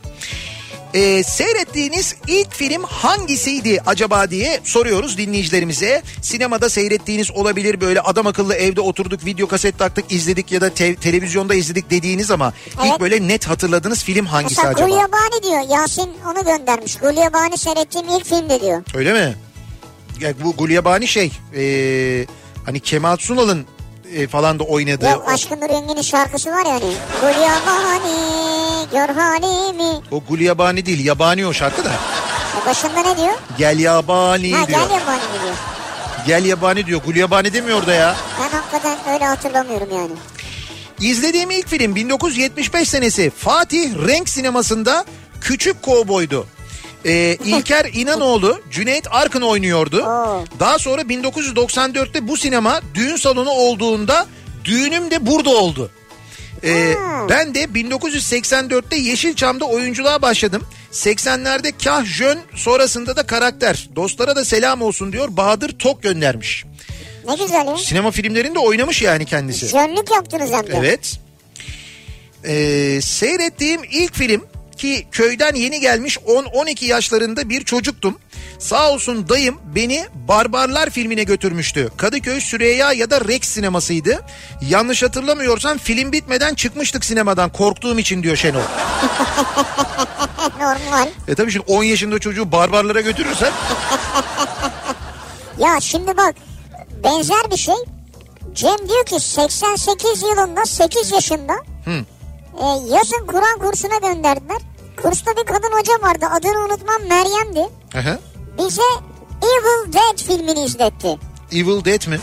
Ee, seyrettiğiniz ilk film hangisiydi acaba diye soruyoruz dinleyicilerimize. Sinemada seyrettiğiniz olabilir böyle adam akıllı evde oturduk video kaset taktık izledik ya da te- televizyonda izledik dediğiniz ama Evet. ilk böyle net hatırladığınız film hangisi Mesela acaba? Gulyabani diyor. Yasin onu göndermiş. Gulyabani seyrettiğim ilk filmde diyor. Öyle mi? Ya bu Gulyabani şey ee, hani Kemal Sunal'ın e, falan da oynadığı Yok Aşkın Nur Yengi'nin şarkısı var yani. Gulyabani gör halimi. o Gulyabani değil yabani o şarkı da. E başında ne diyor? Gel yabani Ha diyor. gel yabani diyor. Gel yabani diyor. Gulyabani demiyor da ya. Ben hakikaten öyle hatırlamıyorum yani. İzlediğim ilk film 1975 senesi Fatih Renk sinemasında Küçük Kovboy'du. Ee, İlker İnanoğlu Cüneyt Arkın oynuyordu. Oo. Daha sonra 1994'te bu sinema düğün salonu olduğunda düğünüm de burada oldu. Ee, ben de 1984'te Yeşilçam'da oyunculuğa başladım. 80'lerde kah jön sonrasında da karakter. Dostlara da selam olsun diyor Bahadır Tok göndermiş. Ne güzel ya. Sinema filmlerinde oynamış yani kendisi. Jönlük yaptınız hem de. Evet. Ee, seyrettiğim ilk film ki köyden yeni gelmiş 10-12 yaşlarında bir çocuktum. Sağ olsun dayım beni Barbarlar filmine götürmüştü. Kadıköy Süreyya ya da Rex sinemasıydı. Yanlış hatırlamıyorsam film bitmeden çıkmıştık sinemadan korktuğum için diyor Şenol. [laughs] Normal. E tabii şimdi 10 yaşında çocuğu barbarlara götürürsen Ya şimdi bak benzer bir şey. Cem diyor ki 88 yılında 8 yaşında e, yazın Kur'an kursuna gönderdiler. Kursta bir kadın hoca vardı adını unutmam Meryem'di. Aha. Bize Evil Dead filmini izletti. Evil Dead mi?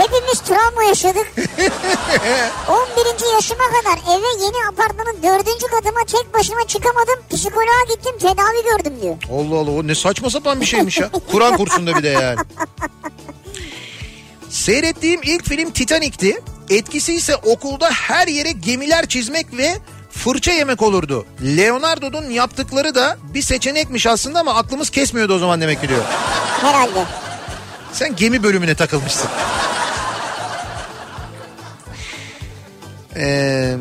Hepimiz travma yaşadık. [laughs] 11. yaşıma kadar eve yeni apartmanın 4. katıma tek başıma çıkamadım. Psikoloğa gittim tedavi gördüm diyor. Allah Allah o ne saçma sapan bir şeymiş ya. Kur'an kursunda bir de yani. [laughs] Seyrettiğim ilk film Titanic'ti. Etkisi ise okulda her yere gemiler çizmek ve fırça yemek olurdu. Leonardo'nun yaptıkları da bir seçenekmiş aslında ama aklımız kesmiyordu o zaman demek ki diyor. Herhalde. Sen gemi bölümüne takılmışsın. Ee,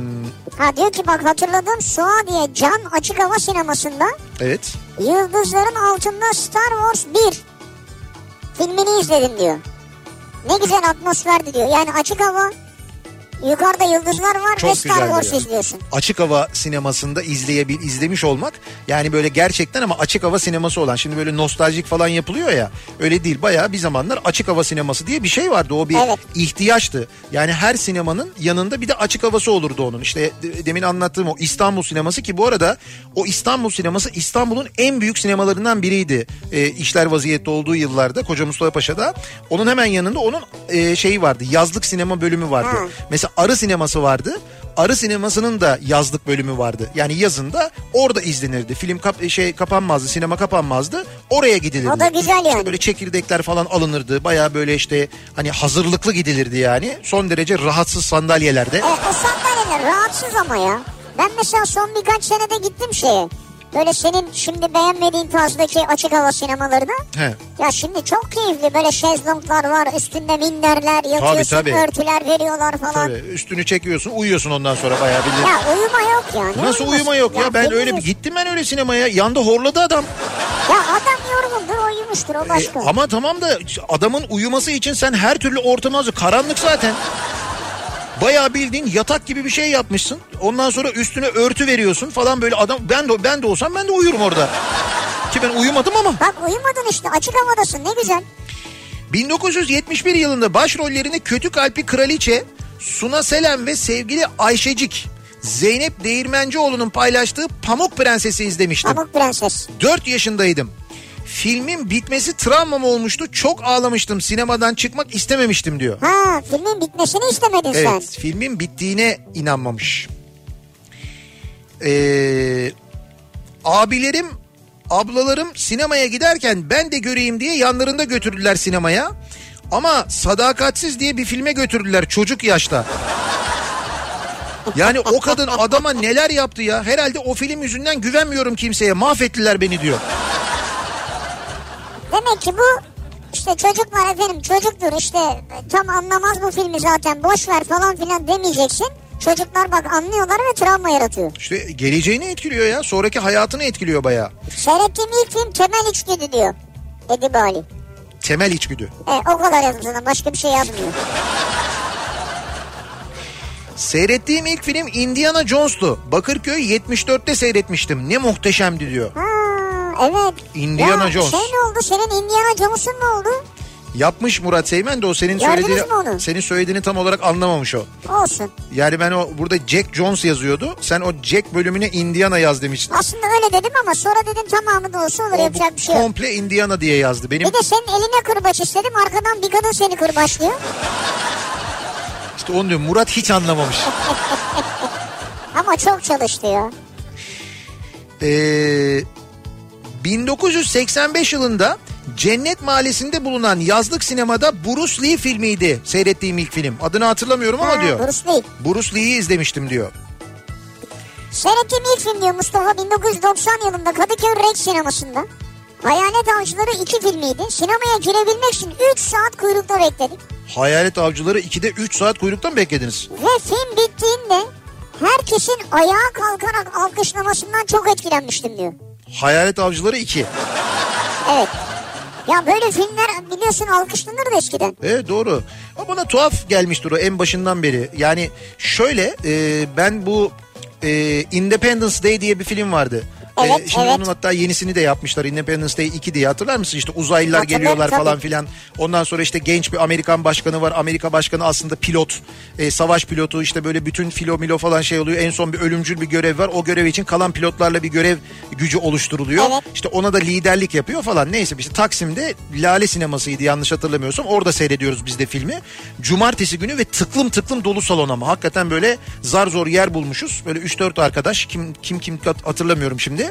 Ha diyor ki bak hatırladım Suadiye Can Açık Hava Sineması'nda evet. Yıldızların Altında Star Wars 1 filmini izledim diyor. Ne güzel atmosferdi diyor. Yani açık hava yukarıda yıldızlar var Çok ve Star Wars ya. izliyorsun. açık hava sinemasında izleyebil izlemiş olmak yani böyle gerçekten ama açık hava sineması olan şimdi böyle nostaljik falan yapılıyor ya öyle değil bayağı bir zamanlar açık hava sineması diye bir şey vardı o bir Evet. ihtiyaçtı yani her sinemanın yanında bir de açık havası olurdu onun işte de- demin anlattığım o İstanbul sineması ki bu arada o İstanbul sineması İstanbul'un en büyük sinemalarından biriydi e, işler vaziyette olduğu yıllarda Koca Mustafa Paşa'da onun hemen yanında onun e, şeyi vardı yazlık sinema bölümü vardı Ha. Mesela Arı sineması vardı. Arı sinemasının da yazlık bölümü vardı. Yani yazında orada izlenirdi. Film kap- şey kapanmazdı, sinema kapanmazdı. Oraya gidilirdi. O da güzel yani. Böyle çekirdekler falan alınırdı. Baya böyle işte hani hazırlıklı gidilirdi yani. Son derece rahatsız sandalyelerde. E, o sandalyeler rahatsız ama ya. Ben mesela son birkaç senede gittim şeye. Böyle senin şimdi beğenmediğin tarzdaki açık hava sinemalarına. He. Ya şimdi çok keyifli böyle şezlonglar var üstünde minderler yatıyorsun tabii. örtüler veriyorlar falan. Tabii üstünü çekiyorsun uyuyorsun ondan sonra bayağı bildiğin. Ya uyuma yok yani. Nasıl uyuma yok ya? Ben öyle bir gittim ben öyle sinemaya. Yanda horladı adam. Ya adam yorgundur uyumuştur o E, başka. ama tamam da adamın uyuması için sen her türlü ortamı hazır. Karanlık zaten. Bayağı bildiğin yatak gibi bir şey yapmışsın. Ondan sonra üstüne örtü veriyorsun falan böyle adam ben de ben de olsam ben de uyurum orada. Ki ben uyumadım ama. Bak uyumadın işte açık havadasın ne güzel. 1971 yılında başrollerini kötü kalpli kraliçe Suna Selen ve sevgili Ayşecik Zeynep Değirmencioğlu'nun paylaştığı Pamuk Prenses'i izlemiştim. Pamuk Prenses. 4 yaşındaydım. Filmin bitmesi travmam olmuştu. Çok ağlamıştım. Sinemadan çıkmak istememiştim diyor. Ha filmin bitmesini istemedin sen. Evet, filmin bittiğine inanmamış. Ee, abilerim, ablalarım sinemaya giderken ben de göreyim diye yanlarında götürdüler sinemaya. Ama sadakatsiz diye bir filme götürdüler çocuk yaşta. Yani o kadın adama neler yaptı ya. Herhalde o film yüzünden güvenmiyorum kimseye. Mahvettiler beni diyor. Demek ki bu işte çocuklar efendim çocuktur işte tam anlamaz bu filmi zaten boş ver falan filan demeyeceksin. Çocuklar bak anlıyorlar ve travma yaratıyor. İşte geleceğini etkiliyor ya. Sonraki hayatını etkiliyor bayağı. Seyrettiğim ilk film Temel İçgüdü diyor. Edi Bali. Temel içgüdü. E, o kadar yazmış başka bir şey yazmıyor. Seyrettiğim ilk film Indiana Jones'tu. Bakırköy 74'te seyretmiştim. Ne muhteşemdi diyor. Ha evet. Indiana ya, Jones. Şey ne oldu senin Indiana Jones'un ne oldu? Yapmış Murat Seymen de o senin Gördünüz söylediğini senin söylediğini tam olarak anlamamış o. Olsun. Yani ben o burada Jack Jones yazıyordu. Sen o Jack bölümüne Indiana yaz demiştin. Aslında öyle dedim ama sonra dedim tamamı da olsa olur O yapacak bir şey yok. komple Indiana diye yazdı. Benim Bir de senin eline kırbaç istedim arkadan bir kadın seni kırbaçlıyor. [laughs] işte onu diyorum Murat hiç anlamamış. [laughs] Ama çok çalıştı ya. Ee, 1985 yılında Cennet Mahallesi'nde bulunan yazlık sinemada Bruce Lee filmiydi seyrettiğim ilk film. Adını hatırlamıyorum ama Ha, diyor. Bruce Lee. Bruce Lee'yi izlemiştim diyor. Seyrettiğim ilk film diyor Mustafa 1990 yılında Kadıköy Rex sinemasında. Hayalet Avcıları 2 filmiydi. Sinemaya girebilmek için 3 saat kuyrukta bekledik. Hayalet Avcıları 2'de 3 saat kuyrukta mı beklediniz? Ve film bittiğinde herkesin ayağa kalkarak alkışlamasından çok etkilenmiştim diyor. Hayalet Avcıları 2. Evet. Ya böyle filmler biliyorsun alkışlanırdı eskiden. Evet doğru. Ama bana tuhaf gelmiştir o en başından beri. Yani şöyle e, ben bu e, Independence Day diye bir film vardı. Evet, şimdi evet. onun hatta yenisini de yapmışlar Independence Day 2 diye hatırlar mısın? İşte uzaylılar Hatırlarım, geliyorlar tabii. falan filan. Ondan sonra işte genç bir Amerikan başkanı var. Amerika başkanı aslında pilot. e, savaş pilotu işte böyle bütün filo milo falan şey oluyor. En son bir ölümcül bir görev var. O görev için kalan pilotlarla bir görev gücü oluşturuluyor. Evet. İşte ona da liderlik yapıyor falan. Neyse işte Taksim'de Lale sinemasıydı yanlış hatırlamıyorsam. Orada seyrediyoruz biz de filmi. Cumartesi günü ve tıklım tıklım dolu salon ama hakikaten böyle zar zor yer bulmuşuz. Böyle 3-4 arkadaş kim kim kim hatırlamıyorum şimdi.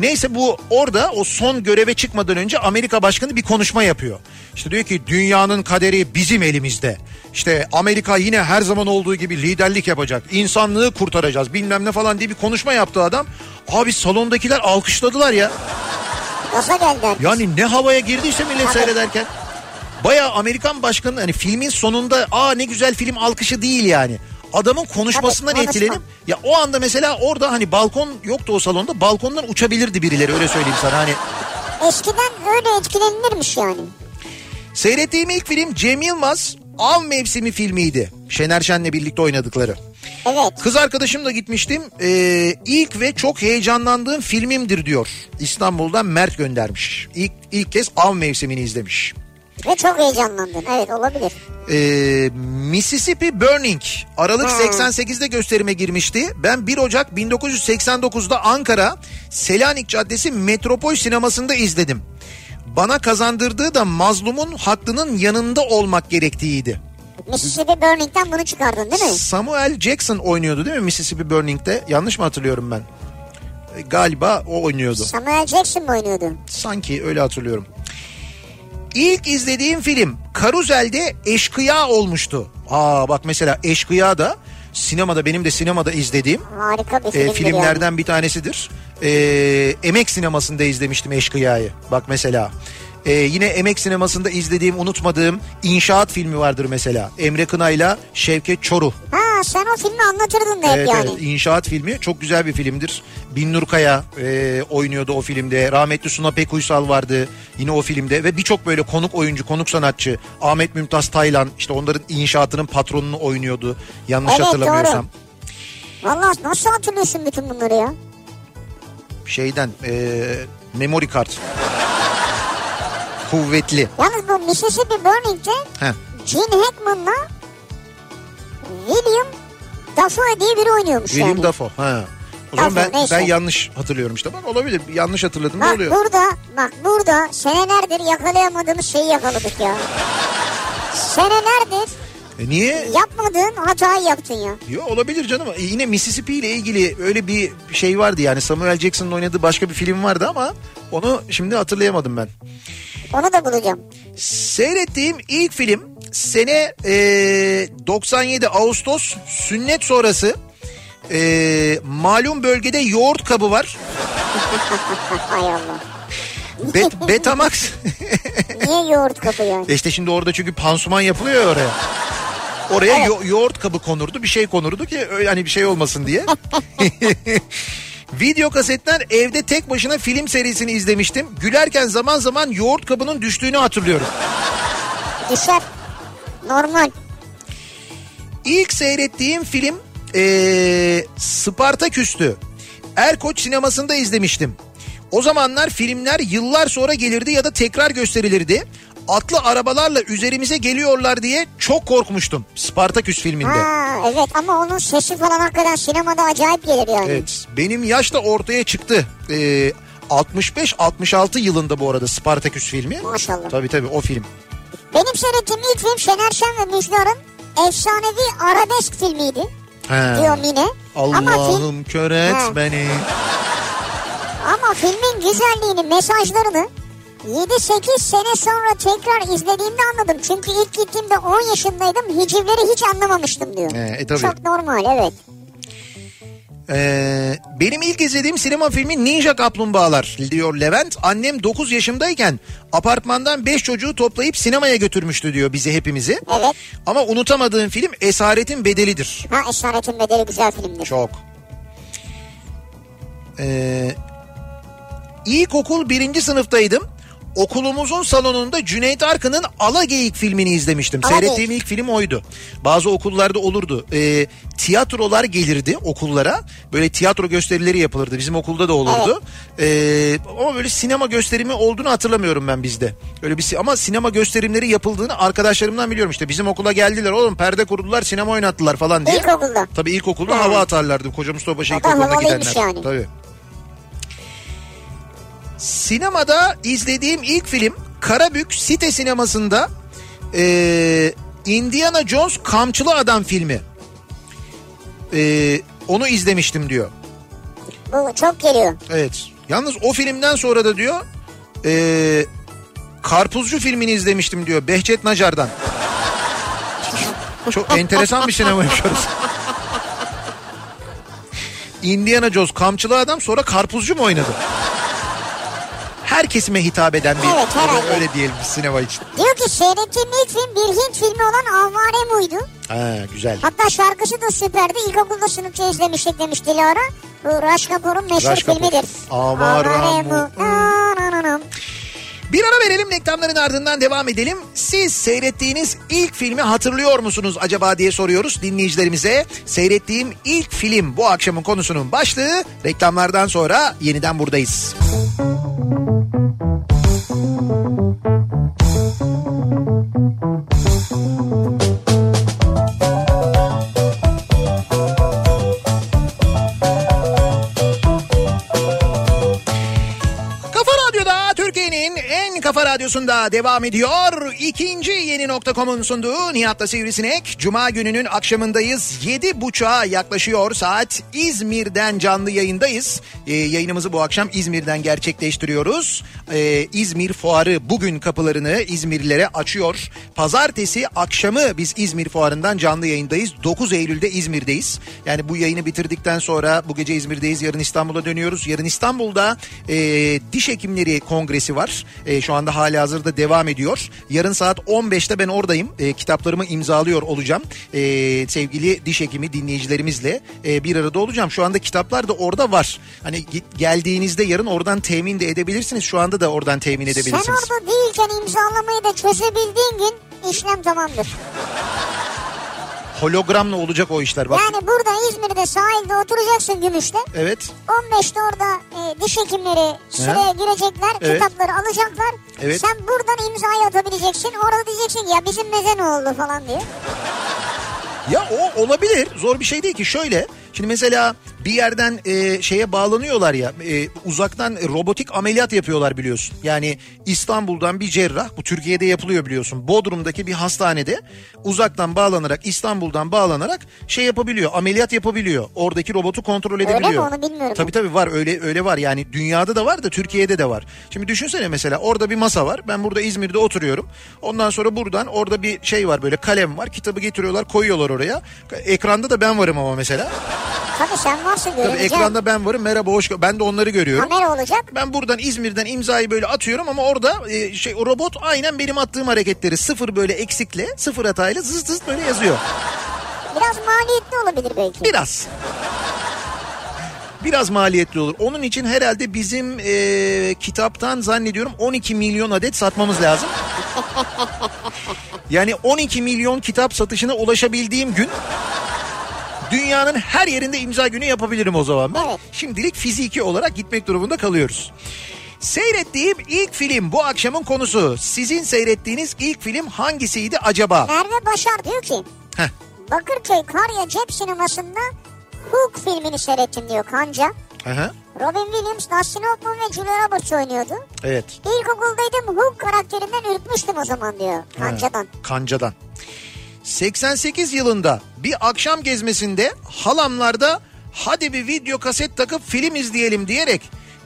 Neyse bu orada o son göreve çıkmadan önce Amerika Başkanı bir konuşma yapıyor. İşte diyor ki dünyanın kaderi bizim elimizde. İşte Amerika yine her zaman olduğu gibi liderlik yapacak. İnsanlığı kurtaracağız bilmem ne falan diye bir konuşma yaptı adam. Abi salondakiler alkışladılar ya. Gaza geldi herkes. Yani ne havaya girdiyse millet seyrederken. Baya Amerikan başkanı hani filmin sonunda aa ne güzel film alkışı değil yani. Adamın konuşmasından Tabii, konuşma. etkilenip ya o anda mesela orada hani balkon yoktu o salonda balkondan uçabilirdi birileri öyle söyleyeyim sana hani. Eskiden öyle etkilenilirmiş yani. Seyrettiğim ilk film Cem Yılmaz Av Mevsimi filmiydi. Şener Şen'le birlikte oynadıkları. Evet. Kız arkadaşımla gitmiştim. Ee, ilk ve çok heyecanlandığım filmimdir diyor. İstanbul'dan Mert göndermiş. İlk, ilk kez Av Mevsimini izlemiş. Ve çok heyecanlandın. Evet olabilir. Ee, Mississippi Burning Aralık Ha. 88'de gösterime girmişti. Ben 1 Ocak 1989'da Ankara Selanik Caddesi Metropol Sineması'nda izledim. Bana kazandırdığı da mazlumun haklının yanında olmak gerektiğiydi. Mississippi Burning'den bunu çıkardın değil mi? Samuel Jackson oynuyordu değil mi Mississippi Burning'de? Yanlış mı hatırlıyorum ben? E, Galiba o oynuyordu. Samuel Jackson mı oynuyordu? Sanki öyle hatırlıyorum. İlk izlediğim film Karuzel'de Eşkıya olmuştu. Aa bak mesela Eşkıya da sinemada benim de sinemada izlediğim Harika bir e, filmlerden bir tanesidir. E, Emek sinemasında izlemiştim Eşkıya'yı. Bak mesela. E, yine Emek sinemasında izlediğim, unutmadığım İnşaat filmi vardır mesela. Emre Kınay'la Şevket Çoruh. yani. Ha sen o filmi anlatırdın da hep Evet, yani. evet İnşaat filmi çok güzel bir filmdir. Binnur Kaya e, oynuyordu o filmde. Rahmetli Suna Pekuysal vardı yine o filmde. Ve birçok böyle konuk oyuncu, konuk sanatçı. Ahmet Mümtaz Taylan işte onların inşaatının patronunu oynuyordu. Yanlış Evet, hatırlamıyorsam. Valla nasıl hatırlıyorsun bütün bunları ya? Şeyden e, memory kart. Kuvvetli. Yalnız bu Mississippi Burning'de Heh. Gene Hackman'la William Dafoe diye biri oynuyormuş William yani. Dafoe. Ha. O zaman Dafoe, ben, neyse. ben yanlış hatırlıyorum işte. Bak olabilir. Yanlış hatırladım ne Bak oluyor? burada, bak burada senelerdir yakalayamadığımız şeyi yakaladık ya. Senelerdir E niye? yapmadığın hatayı yaptın ya. Yo, olabilir canım. E, yine Mississippi ile ilgili öyle bir şey vardı yani. Samuel Jackson'ın oynadığı başka bir film vardı ama onu şimdi hatırlayamadım ben. Onu da bulacağım. Seyrettiğim ilk film sene e, 97 Ağustos sünnet sonrası e, malum bölgede yoğurt kabı var. Bet, Betamax. [laughs] Niye yoğurt kapı yani? E işte şimdi orada çünkü pansuman yapılıyor ya oraya. Oraya yo- yoğurt kabı konurdu bir şey konurdu ki öyle hani bir şey olmasın diye. [laughs] Video kasetten evde tek başına film serisini izlemiştim. Gülerken zaman zaman yoğurt kabının düştüğünü hatırlıyorum. Düşer. Normal. İlk seyrettiğim film ee, Spartaküs'tü. Erkoç sinemasında izlemiştim. O zamanlar filmler yıllar sonra gelirdi ya da tekrar gösterilirdi. Atlı arabalarla üzerimize geliyorlar diye çok korkmuştum Spartaküs filminde. Ha evet ama onun sesi falan hakikaten sinemada acayip gelir yani. Evet benim yaş da ortaya çıktı. Ee, 65-66 yılında bu arada Spartaküs filmi. Maşallah. Tabii tabii o film. Benim seyrettiğim ilk film Şener Şen ve Müjde Arın efsanevi arabesk filmiydi. He. Diyor Mine. Ama film, Allah'ım kör et He. beni. ama filmin güzelliğini, mesajlarını 7-8 sene sonra tekrar izlediğimde anladım. Çünkü ilk gittiğimde 10 yaşındaydım. Hicivleri hiç anlamamıştım diyor. He, e tabii. Çok normal evet. Ee, benim ilk izlediğim sinema filmi Ninja Kaplumbağalar diyor Levent. Annem 9 yaşındayken apartmandan 5 çocuğu toplayıp sinemaya götürmüştü diyor bizi hepimizi. Evet. Ama unutamadığım film Esaretin Bedelidir. Ha Esaretin Bedeli güzel filmdir. Çok. Ee, ilkokul birinci sınıftaydım. Okulumuzun salonunda Cüneyt Arkın'ın Alageyik filmini izlemiştim. Alageyik. Seyrettiğim ilk film oydu. Bazı okullarda olurdu. Ee, tiyatrolar gelirdi okullara. Böyle tiyatro gösterileri yapılırdı. Bizim okulda da olurdu. Ee, ama böyle sinema gösterimi olduğunu hatırlamıyorum ben bizde. Öyle bir ama sinema gösterimleri yapıldığını arkadaşlarımdan biliyorum işte. Bizim okula geldiler oğlum perde kurdular sinema oynattılar falan diye. İlkokulda. Tabii ilkokulda Ha. hava atarlardı. Koca Mustafa Paşa İlkokulu'na gidenler. yani. Tabii. Sinemada izlediğim ilk film Karabük Site Sineması'nda eee, Indiana Jones Kamçılı Adam filmi. Eee, onu izlemiştim diyor. Bu çok geliyor. Evet. Yalnız o filmden sonra da diyor eee, Karpuzcu filmini izlemiştim diyor Behçet Nacar'dan. Çok enteresan bir sinema yaşıyoruz. Indiana Jones kamçılı adam sonra karpuzcu mu oynadı? Her kesime hitap eden bir Evet, herhalde. öyle diyelim sinema için. Diyor ki seyrettiğim ilk film bir Hint filmi olan Avare Mu'ydu. Ha, güzel. Hatta şarkısı da süperdi. İlkokulda sınıfça izlemiştik demiş Dilara. Bu Raş Kapoor'un meşhur Kapoor. filmidir. Avare Mu. Bir ara verelim reklamların ardından devam edelim. Siz seyrettiğiniz ilk filmi hatırlıyor musunuz acaba diye soruyoruz dinleyicilerimize. Seyrettiğim ilk film bu akşamın konusunun başlığı. Reklamlardan sonra yeniden buradayız. Kafa Radyosu'nda devam ediyor. İkinci yeni nokta.com'un sunduğu Nihat'la Sivrisinek. Cuma gününün akşamındayız. Yedi buçuğa yaklaşıyor saat. İzmir'den canlı yayındayız. Ee, yayınımızı bu akşam İzmir'den gerçekleştiriyoruz. Ee, İzmir Fuarı bugün kapılarını İzmirlilere açıyor. Pazartesi akşamı biz İzmir Fuarı'ndan canlı yayındayız. 9 Eylül'de İzmir'deyiz. Yani bu yayını bitirdikten sonra bu gece İzmir'deyiz. Yarın İstanbul'a dönüyoruz. Yarın İstanbul'da e, diş hekimleri kongresi var. E, şu anda hali hazırda devam ediyor. Yarın saat 15'te ben oradayım. E, kitaplarımı imzalıyor olacağım. E, sevgili diş hekimi dinleyicilerimizle e, bir arada olacağım. Şu anda kitaplar da orada var. Hani geldiğinizde yarın oradan temin de edebilirsiniz. Şu anda da oradan temin Sen edebilirsiniz. orada değilken imzalamayı da çözebildiğin gün işlem tamamdır. Hologramla olacak o işler bak. Yani burada İzmir'de sahilde oturacaksın Gümüş'te. Evet. 15'te orada e, diş hekimleri sıraya girecekler. Evet. Kitapları alacaklar. Evet. Sen buradan imzayı atabileceksin. Orada diyeceksin ya bizim meze ne oldu falan diye. Ya o olabilir. Zor bir şey değil ki. Şöyle şimdi mesela bir yerden e, şeye bağlanıyorlar ya e, uzaktan robotik ameliyat yapıyorlar biliyorsun. Yani İstanbul'dan bir cerrah bu Türkiye'de yapılıyor biliyorsun. Bodrum'daki bir hastanede uzaktan bağlanarak İstanbul'dan bağlanarak şey yapabiliyor. Ameliyat yapabiliyor. Oradaki robotu kontrol mi? edebiliyor. Onu bilmiyorum Tabii tabii var öyle öyle var. Yani dünyada da var da Türkiye'de de var. Şimdi düşünsene mesela orada bir masa var. Ben burada İzmir'de oturuyorum. Ondan sonra buradan orada bir şey var böyle kalem var. Kitabı getiriyorlar koyuyorlar oraya. Ekranda da ben varım ama mesela. Tabii sen varsın Tabii göremeyeceğim. ekranda ben varım. Merhaba hoş Ben de onları görüyorum. Kamera olacak. Ben buradan İzmir'den imzayı böyle atıyorum ama orada e, şey o robot aynen benim attığım hareketleri sıfır böyle eksikle sıfır hatayla zız zız böyle yazıyor. Biraz maliyetli olabilir belki. Biraz. Biraz maliyetli olur. Onun için herhalde bizim e, kitaptan zannediyorum 12 milyon adet satmamız lazım. [laughs] Yani 12 milyon kitap satışına ulaşabildiğim gün dünyanın her yerinde imza günü yapabilirim o zaman. Ben Evet. şimdilik fiziki olarak gitmek durumunda kalıyoruz. Seyrettiğim ilk film bu akşamın konusu. Sizin seyrettiğiniz ilk film hangisiydi acaba? Merve Başar diyor ki Heh, Bakırköy Karya Cep Sineması'nda Hook filmini seyrettim diyor Kanca. aha, Robin Williams, Dustin Hoffman ve Julia Roberts oynuyordu. evet. İlkokuldaydım Hook karakterinden ürkmüştüm o zaman diyor Kanca'dan. Kancadan. 88 yılında bir akşam gezmesinde halamlarda hadi bir video kaset takıp film izleyelim diyerek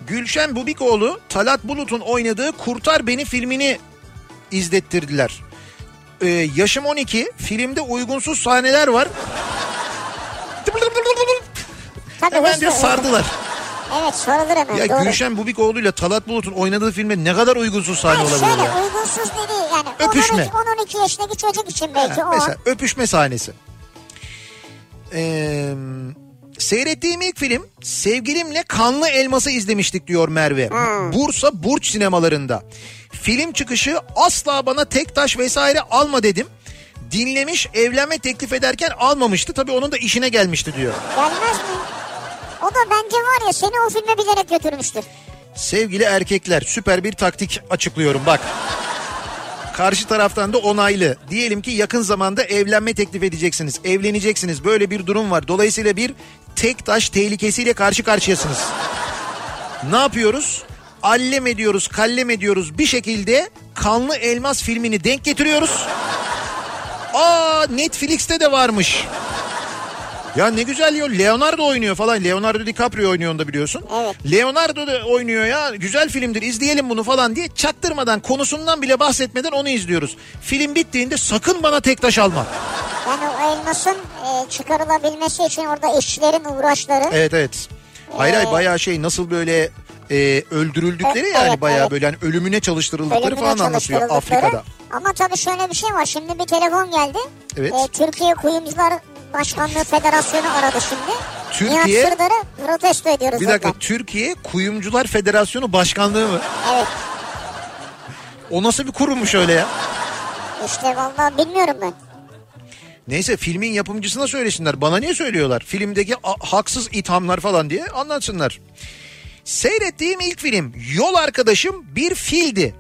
Gülşen Bubikoğlu Talat Bulut'un oynadığı Kurtar Beni filmini izlettirdiler. Ee, yaşım 12 filmde uygunsuz sahneler var. Tabii Hemen diyor sardılar. Evet sorulur hemen Ya doğru. Gülşen Bubikoğlu ile Talat Bulut'un oynadığı filmde ne kadar uygunsuz sahne Hayır olabilir şöyle ya. uygunsuz dedi yani Öpüşme. 10-12 yaşındaki çocuk için belki o Mesela öpüşme sahnesi. Ee, seyrettiğim ilk film sevgilimle Kanlı Elmas'ı izlemiştik diyor Merve. Bursa Burç sinemalarında. Film çıkışı asla bana tek taş vesaire alma dedim. Dinlemiş evlenme teklif ederken almamıştı. Tabii onun da işine gelmişti diyor. Gelmez mi? O da bence var ya seni o filme bilerek götürmüştür. Sevgili erkekler süper bir taktik açıklıyorum bak. Karşı taraftan da onaylı. Diyelim ki yakın zamanda evlenme teklif edeceksiniz. Evleneceksiniz. Böyle bir durum var. Dolayısıyla bir tek taş tehlikesiyle karşı karşıyasınız. Ne yapıyoruz? Allem ediyoruz, kallem ediyoruz. Bir şekilde Kanlı Elmas filmini denk getiriyoruz. Aa Netflix'te de varmış. Ya ne güzel ya Leonardo oynuyor falan. Leonardo DiCaprio oynuyor onu da biliyorsun. Evet. Leonardo da oynuyor ya güzel filmdir izleyelim bunu falan diye çaktırmadan konusundan bile bahsetmeden onu izliyoruz. Film bittiğinde sakın bana tek taş alma. Yani o elmasın e, çıkarılabilmesi için orada işçilerin uğraşları. Evet evet. Hayır hayır bayağı şey nasıl böyle e, öldürüldükleri Evet, yani evet, bayağı evet. böyle hani ölümüne çalıştırıldıkları Ölümüne falan anlatıyor. Afrika'da. Ama tabii şöyle bir şey var. Şimdi bir telefon geldi. Evet. E, Türkiye Kuyumcular Başkanlığı Federasyonu aradı şimdi. Türkiye- Nihat Sırdar'ı protesto ediyoruz. Bir dakika dediler. Türkiye Kuyumcular Federasyonu Başkanlığı mı? Evet. O nasıl bir kurummuş öyle ya? İşte vallahi bilmiyorum ben. Neyse filmin yapımcısına söylesinler. Bana niye söylüyorlar? Filmdeki haksız ithamlar falan diye anlatsınlar. Seyrettiğim ilk film Yol Arkadaşım bir fildi.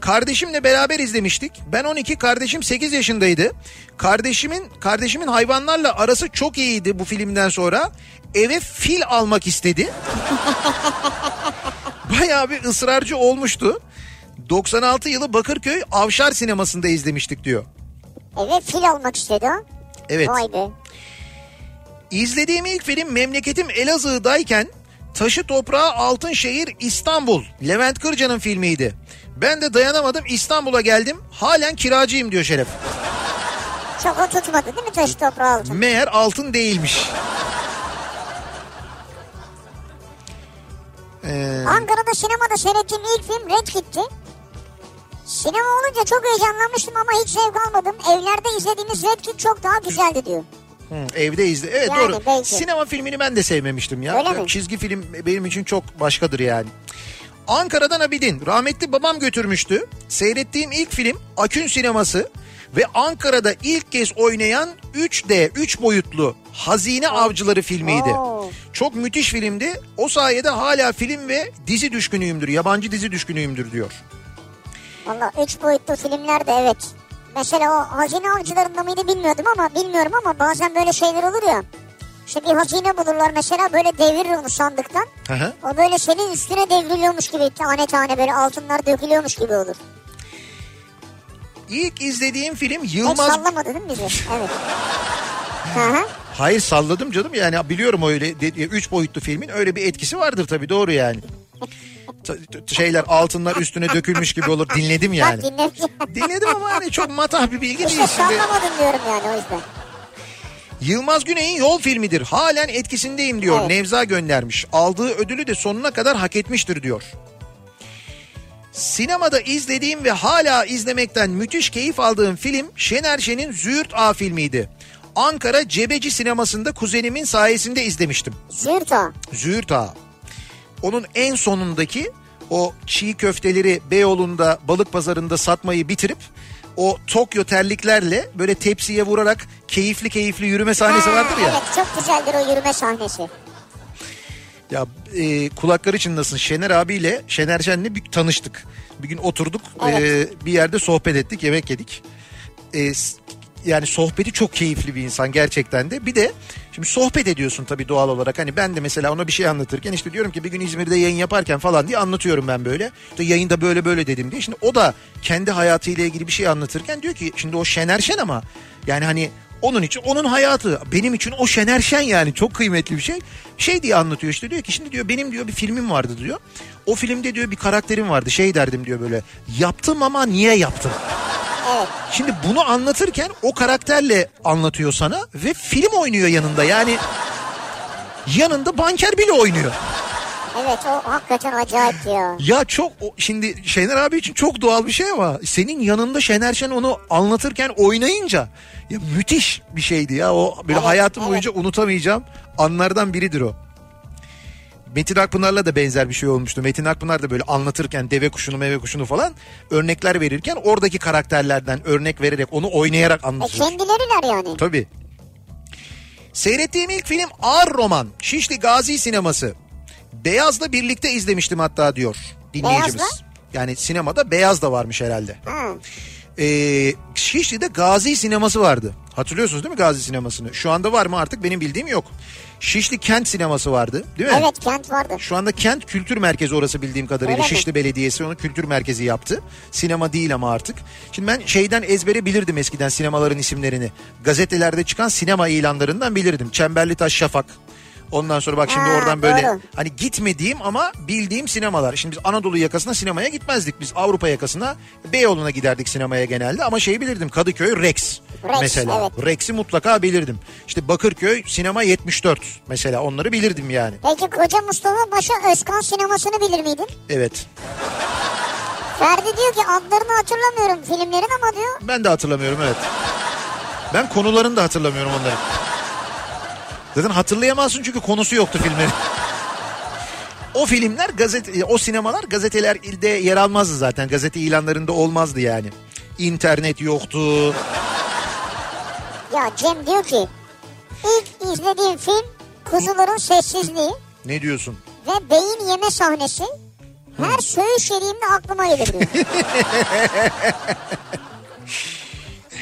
Kardeşimle beraber izlemiştik. Ben 12, kardeşim 8 yaşındaydı. Kardeşimin kardeşimin hayvanlarla arası çok iyiydi bu filmden sonra. Eve fil almak istedi. [laughs] Bayağı bir ısrarcı olmuştu. 96 yılı Bakırköy Avşar sinemasında izlemiştik diyor. Evet fil almak istedi o. Evet. Vay be. İzlediğim ilk film memleketim Elazığ'dayken Taşı Toprağı Altınşehir İstanbul. Levent Kırca'nın filmiydi. Ben de dayanamadım İstanbul'a geldim. Halen kiracıyım diyor Şeref. Çok o tutmadı değil mi taşı toprağı altın? Meğer altın değilmiş. Ee, Ankara'da sinemada seyrettiğim ilk film Red Kit'ti. Sinema olunca çok heyecanlanmıştım ama hiç zevk almadım. Evlerde izlediğimiz Red Kit çok daha güzeldi diyor. Hı, evde izle. Evet Yani doğru. belki. Sinema filmini ben de sevmemiştim ya. Öyle mi? Çizgi film benim için çok başkadır yani. Ankara'dan Abidin. Rahmetli babam götürmüştü. Seyrettiğim ilk film Akün Sineması ve Ankara'da ilk kez oynayan 3D, 3 boyutlu Hazine Avcıları filmiydi. Oo. Çok müthiş filmdi. O sayede hala film ve dizi düşkünüyümdür. Yabancı dizi düşkünüyümdür diyor. Valla üç boyutlu filmler de evet. Mesela o hazine avcılarında mıydı bilmiyordum ama bilmiyorum ama bazen böyle şeyler olur ya. İşte bir hazine bulurlar mesela böyle devirir onu sandıktan. Hı hı. O böyle senin üstüne devriliyormuş gibi tane tane böyle altınlar dökülüyormuş gibi olur. İlk izlediğim film Hiç Yılmaz... sallamadı değil mi bizi? [laughs] Evet. Hı hı. Hayır salladım canım yani biliyorum öyle üç boyutlu filmin öyle bir etkisi vardır tabii doğru yani. Şeyler altınlar üstüne dökülmüş gibi olur dinledim Bak yani. dinle. Dinledim ama hani çok matah bir bilgi değil İşte şimdi. sallamadım diyorum yani o yüzden. Yılmaz Güney'in yol filmidir. Halen etkisindeyim diyor. Evet. Nevza göndermiş. Aldığı ödülü de sonuna kadar hak etmiştir diyor. Sinemada izlediğim ve hala izlemekten müthiş keyif aldığım film Şener Şen'in Züğürt A filmiydi. Ankara Cebeci sinemasında kuzenimin sayesinde izlemiştim. Züğürt o. Züğürt Ağa. Onun en sonundaki o çiğ köfteleri Beyoğlu'nda balık pazarında satmayı bitirip o Tokyo terliklerle böyle tepsiye vurarak keyifli keyifli yürüme sahnesi Ha, vardır ya. Evet çok güzeldir o yürüme sahnesi. Ya e, kulakları çınlasın Şener abiyle Şener Şen'le bir tanıştık. Bir gün oturduk Evet. e, bir yerde sohbet ettik yemek yedik. E, yani sohbeti çok keyifli bir insan gerçekten de. Bir de şimdi sohbet ediyorsun tabii doğal olarak. Hani ben de mesela ona bir şey anlatırken işte diyorum ki bir gün İzmir'de yayın yaparken falan diye anlatıyorum ben böyle. İşte yayında böyle böyle dedim diye. Şimdi o da kendi hayatıyla ilgili bir şey anlatırken diyor ki şimdi o Şener Şen ama yani hani onun için onun hayatı benim için o Şener Şen yani çok kıymetli bir şey. Şey diye anlatıyor işte diyor ki şimdi diyor benim diyor bir filmim vardı diyor. O filmde diyor bir karakterim vardı şey derdim diyor böyle yaptım ama niye yaptım? Şimdi bunu anlatırken o karakterle anlatıyor sana ve film oynuyor yanında. Yani yanında banker bile oynuyor. Evet o hakikaten acayip ya. Ya çok şimdi Şener abi için çok doğal bir şey ama senin yanında Şener Şen onu anlatırken oynayınca ya müthiş bir şeydi ya. O böyle Evet, hayatım evet. boyunca unutamayacağım anlardan biridir o. Metin Akpınar'la da benzer bir şey olmuştu. Metin Akpınar da böyle anlatırken deve kuşunu meve kuşunu falan örnekler verirken oradaki karakterlerden örnek vererek onu oynayarak E anlatıyor. kendileriler yani. Tabii. Seyrettiğim ilk film Ağır Roman. Şişli Gazi Sineması. Beyaz'la birlikte izlemiştim hatta diyor dinleyicimiz. Beyaz'la? Yani sinemada Beyaz da varmış herhalde. Ha. Ee, Şişli'de Gazi Sineması vardı. Hatırlıyorsunuz değil mi Gazi Sineması'nı? Şu anda var mı artık benim bildiğim yok. Şişli Kent Sineması vardı değil mi? Evet kent vardı. Şu anda kent kültür merkezi orası bildiğim kadarıyla. Öyle mi? Şişli Belediyesi onu kültür merkezi yaptı. Sinema değil ama artık. Şimdi ben şeyden ezbere bilirdim eskiden sinemaların isimlerini. Gazetelerde çıkan sinema ilanlarından bilirdim. Çemberli Taş Şafak. Ondan sonra bak şimdi Ha, oradan böyle doğru. hani gitmediğim ama bildiğim sinemalar. Şimdi biz Anadolu yakasına sinemaya gitmezdik. Biz Avrupa yakasına Beyoğlu'na giderdik sinemaya genelde. Ama şeyi bilirdim Kadıköy Rex, Rex, mesela. evet. Rex'i mutlaka bilirdim. İşte Bakırköy Sinema 74 mesela onları bilirdim yani. Peki koca Mustafa Paşa Özkan sinemasını bilir miydin? Evet. Ferdi diyor ki adlarını hatırlamıyorum filmlerin ama diyor. Ben de hatırlamıyorum evet. Ben konularını da hatırlamıyorum onların. Zaten hatırlayamazsın çünkü konusu yoktu filmlerin. O filmler gazete, o sinemalar gazetelerde yer almazdı zaten. Gazete ilanlarında olmazdı yani. İnternet yoktu. Ya Cem diyor ki ilk izlediğim film Kuzuların Sessizliği Ne diyorsun? ve beyin yeme sahnesi her söğüş yediğimde aklıma gelir diyor. [laughs]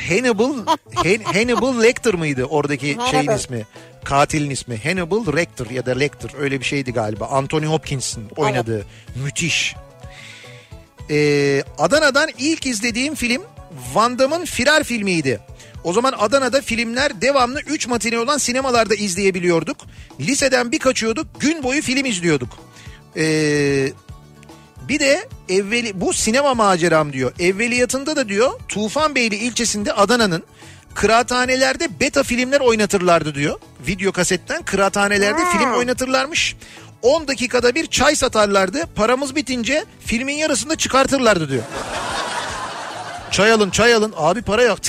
Hannibal Han- Hannibal Lecter mıydı oradaki şeyin Hannibal. ismi? Katilin ismi. Hannibal Lecter ya da Lecter öyle bir şeydi galiba. Anthony Hopkins'in oynadığı. Müthiş. Ee, Adana'dan ilk izlediğim film Van Damme'ın Firar filmiydi. O zaman Adana'da filmler devamlı 3 matine olan sinemalarda izleyebiliyorduk. Liseden bir kaçıyorduk gün boyu film izliyorduk. Ee, bir de evveli bu sinema maceram diyor. Evveliyatında da diyor Tufanbeyli ilçesinde Adana'nın kıraathanelerde beta filmler oynatırlardı diyor. Video kasetten kıraathanelerde Ha. film oynatırlarmış. 10 dakikada bir çay satarlardı. Paramız bitince filmin yarısında çıkartırlardı diyor. Çay alın çay alın abi para yok.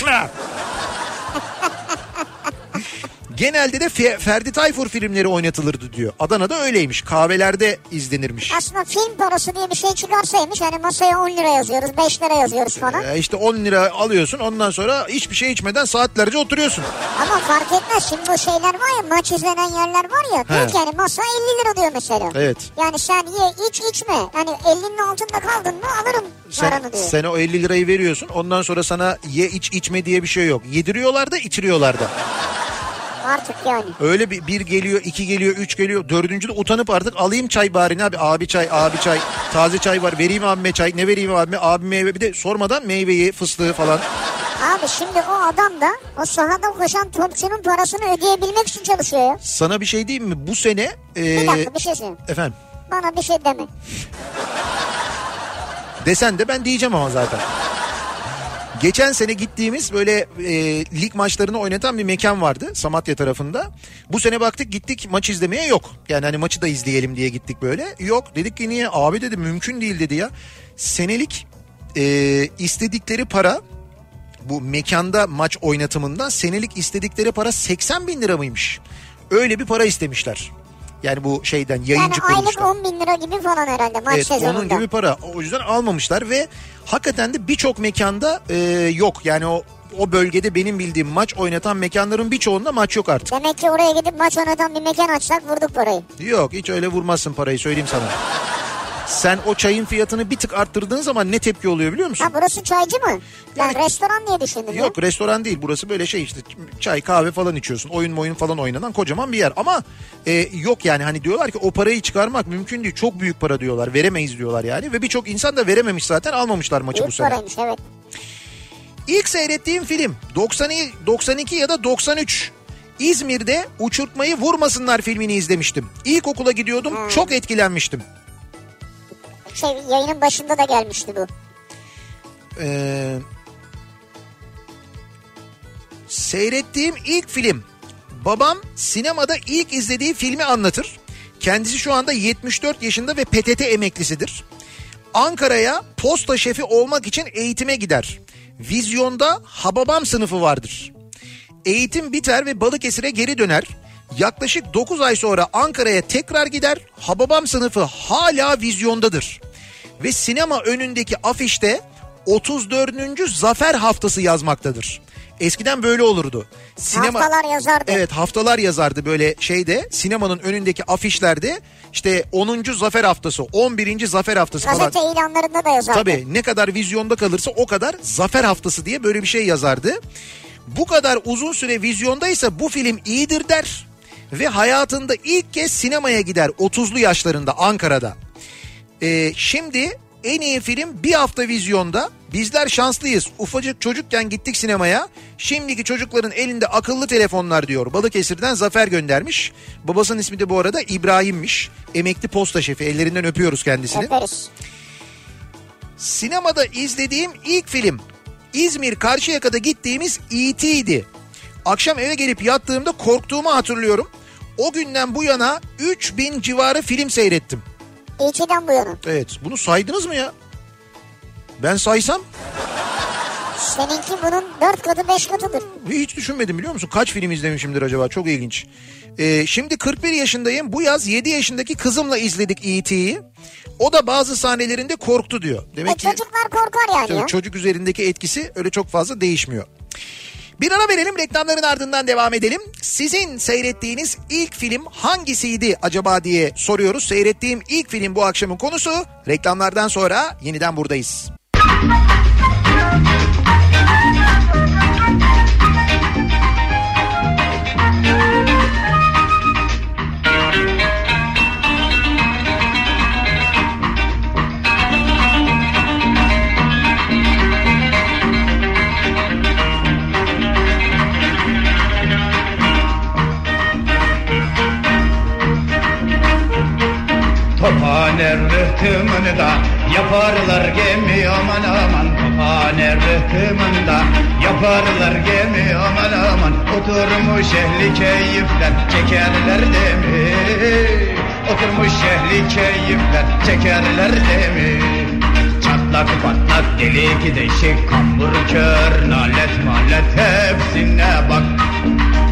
Genelde de Fe- Ferdi Tayfur filmleri oynatılırdı diyor. Adana'da öyleymiş. Kahvelerde izlenirmiş. Aslında film parası diye bir şey çıkarsaymış hani masaya 10 lira yazıyoruz 5 lira yazıyoruz falan. Ee, işte 10 lira alıyorsun ondan sonra hiçbir şey içmeden saatlerce oturuyorsun. Ama fark etmez şimdi bu şeyler var ya maç izlenen yerler var ya diyor ki yani masa 50 lira diyor mesela. Evet. Yani sen ye iç içme hani 50'nin altında kaldın mı alırım Sen, paranı diyor. sen o 50 lirayı veriyorsun ondan sonra sana ye iç içme diye bir şey yok. Yediriyorlar da içiriyorlar da. Artık yani. Öyle bir, bir geliyor, iki geliyor, üç geliyor. Dördüncü de utanıp artık alayım çay bari ne abi. Abi çay, abi çay. Taze çay var. Vereyim abime çay. Ne vereyim abime? Abi meyve. Bir de sormadan meyveyi, fıstığı falan. Abi şimdi o adam da o sahada koşan topçunun parasını ödeyebilmek için çalışıyor ya. Sana bir şey diyeyim mi? Bu sene... Bir ee, dakika bir şey söyleyeyim. efendim. Bana bir şey deme. Desen de ben diyeceğim ama zaten. Geçen sene gittiğimiz böyle e, lig maçlarını oynatan bir mekan vardı Samatya tarafında. Bu sene baktık gittik maç izlemeye yok. Yani hani maçı da izleyelim diye gittik böyle. Yok dedik ki niye? Abi dedi mümkün değil dedi ya. Senelik e, istedikleri para bu mekanda maç oynatımında senelik istedikleri para 80 bin lira mıymış? Öyle bir para istemişler. Yani bu şeyden Yani yayıncı aylık kuruluştan. 10 bin lira gibi falan herhalde maç Evet sezonunda. onun gibi para. O yüzden almamışlar ve hakikaten de birçok mekanda e, yok. Yani o o bölgede benim bildiğim maç oynatan mekanların birçoğunda maç yok artık. Demek ki oraya gidip maç oynatan bir mekan açsak vurduk parayı. Yok hiç öyle vurmazsın parayı söyleyeyim sana. Sen o çayın fiyatını bir tık arttırdığın zaman ne tepki oluyor biliyor musun? Ha burası çaycı mı? Ben Yani- restoran diye düşündüm ya. Yok restoran değil burası böyle şey işte çay kahve falan içiyorsun oyun oyun falan oynanan kocaman bir yer ama e, yok yani hani diyorlar ki o parayı çıkarmak mümkün değil çok büyük para diyorlar veremeyiz diyorlar yani ve birçok insan da verememiş zaten almamışlar maçı bu Büyük sene. paraymış evet. İlk seyrettiğim film 90, 92 ya da 93. İzmir'de Uçurtmayı Vurmasınlar filmini izlemiştim. İlkokula gidiyordum Hmm. çok etkilenmiştim. Şey yayının başında da gelmişti bu. Ee, seyrettiğim ilk film. Babam sinemada ilk izlediği filmi anlatır. Kendisi şu anda 74 yaşında ve PTT emeklisidir. Ankara'ya posta şefi olmak için eğitime gider. Vizyonda Hababam sınıfı vardır. Eğitim biter ve Balıkesir'e geri döner. Yaklaşık 9 ay sonra Ankara'ya tekrar gider. Hababam sınıfı hala vizyondadır. Ve sinema önündeki afişte 34. Zafer Haftası yazmaktadır. Eskiden böyle olurdu. Sinema... Haftalar yazardı. Evet haftalar yazardı böyle şeyde sinemanın önündeki afişlerde işte 10. Zafer Haftası 11. Zafer Haftası falan. Gazete ilanlarında da yazardı. Tabii ne kadar vizyonda kalırsa o kadar zafer haftası diye böyle bir şey yazardı. Bu kadar uzun süre vizyondaysa bu film iyidir der ve hayatında ilk kez sinemaya gider 30'lu yaşlarında Ankara'da. Ee, şimdi en iyi film bir hafta vizyonda. Bizler şanslıyız. Ufacık çocukken gittik sinemaya. Şimdiki çocukların elinde akıllı telefonlar diyor. Balıkesir'den Zafer göndermiş. Babasının ismi de bu arada İbrahim'miş. Emekli posta şefi. Ellerinden öpüyoruz kendisini. Öperiz. Sinemada izlediğim ilk film İzmir Karşıyaka'da gittiğimiz E.T.'ydi. Akşam eve gelip yattığımda korktuğumu hatırlıyorum. O günden bu yana 3000 civarı film seyrettim. İlçeden bu yana. Evet bunu saydınız mı ya? Ben saysam Seninki bunun 4 katı 5 katıdır. hiç düşünmedim biliyor musun? Kaç film izlemişimdir acaba? Çok ilginç. Ee, şimdi 41 yaşındayım. Bu yaz 7 yaşındaki kızımla izledik E.T.'yi. O da bazı sahnelerinde korktu diyor. E, Demek ki çocuklar korkar yani Tabii çocuk üzerindeki etkisi öyle çok fazla değişmiyor. Bir ara verelim reklamların ardından devam edelim. Sizin seyrettiğiniz ilk film hangisiydi acaba diye soruyoruz. Seyrettiğim ilk film bu akşamın konusu. Reklamlardan sonra yeniden buradayız. Tophaner rıhtımında yaparlar gemi aman aman. Tophaner rıhtımında yaparlar gemi aman aman. Oturmuş ehli keyifler çekerler demi. Oturmuş ehli keyifler çekerler demi. Çatlak patlak delik deşik kambur kör Nalet malet hepsine bak.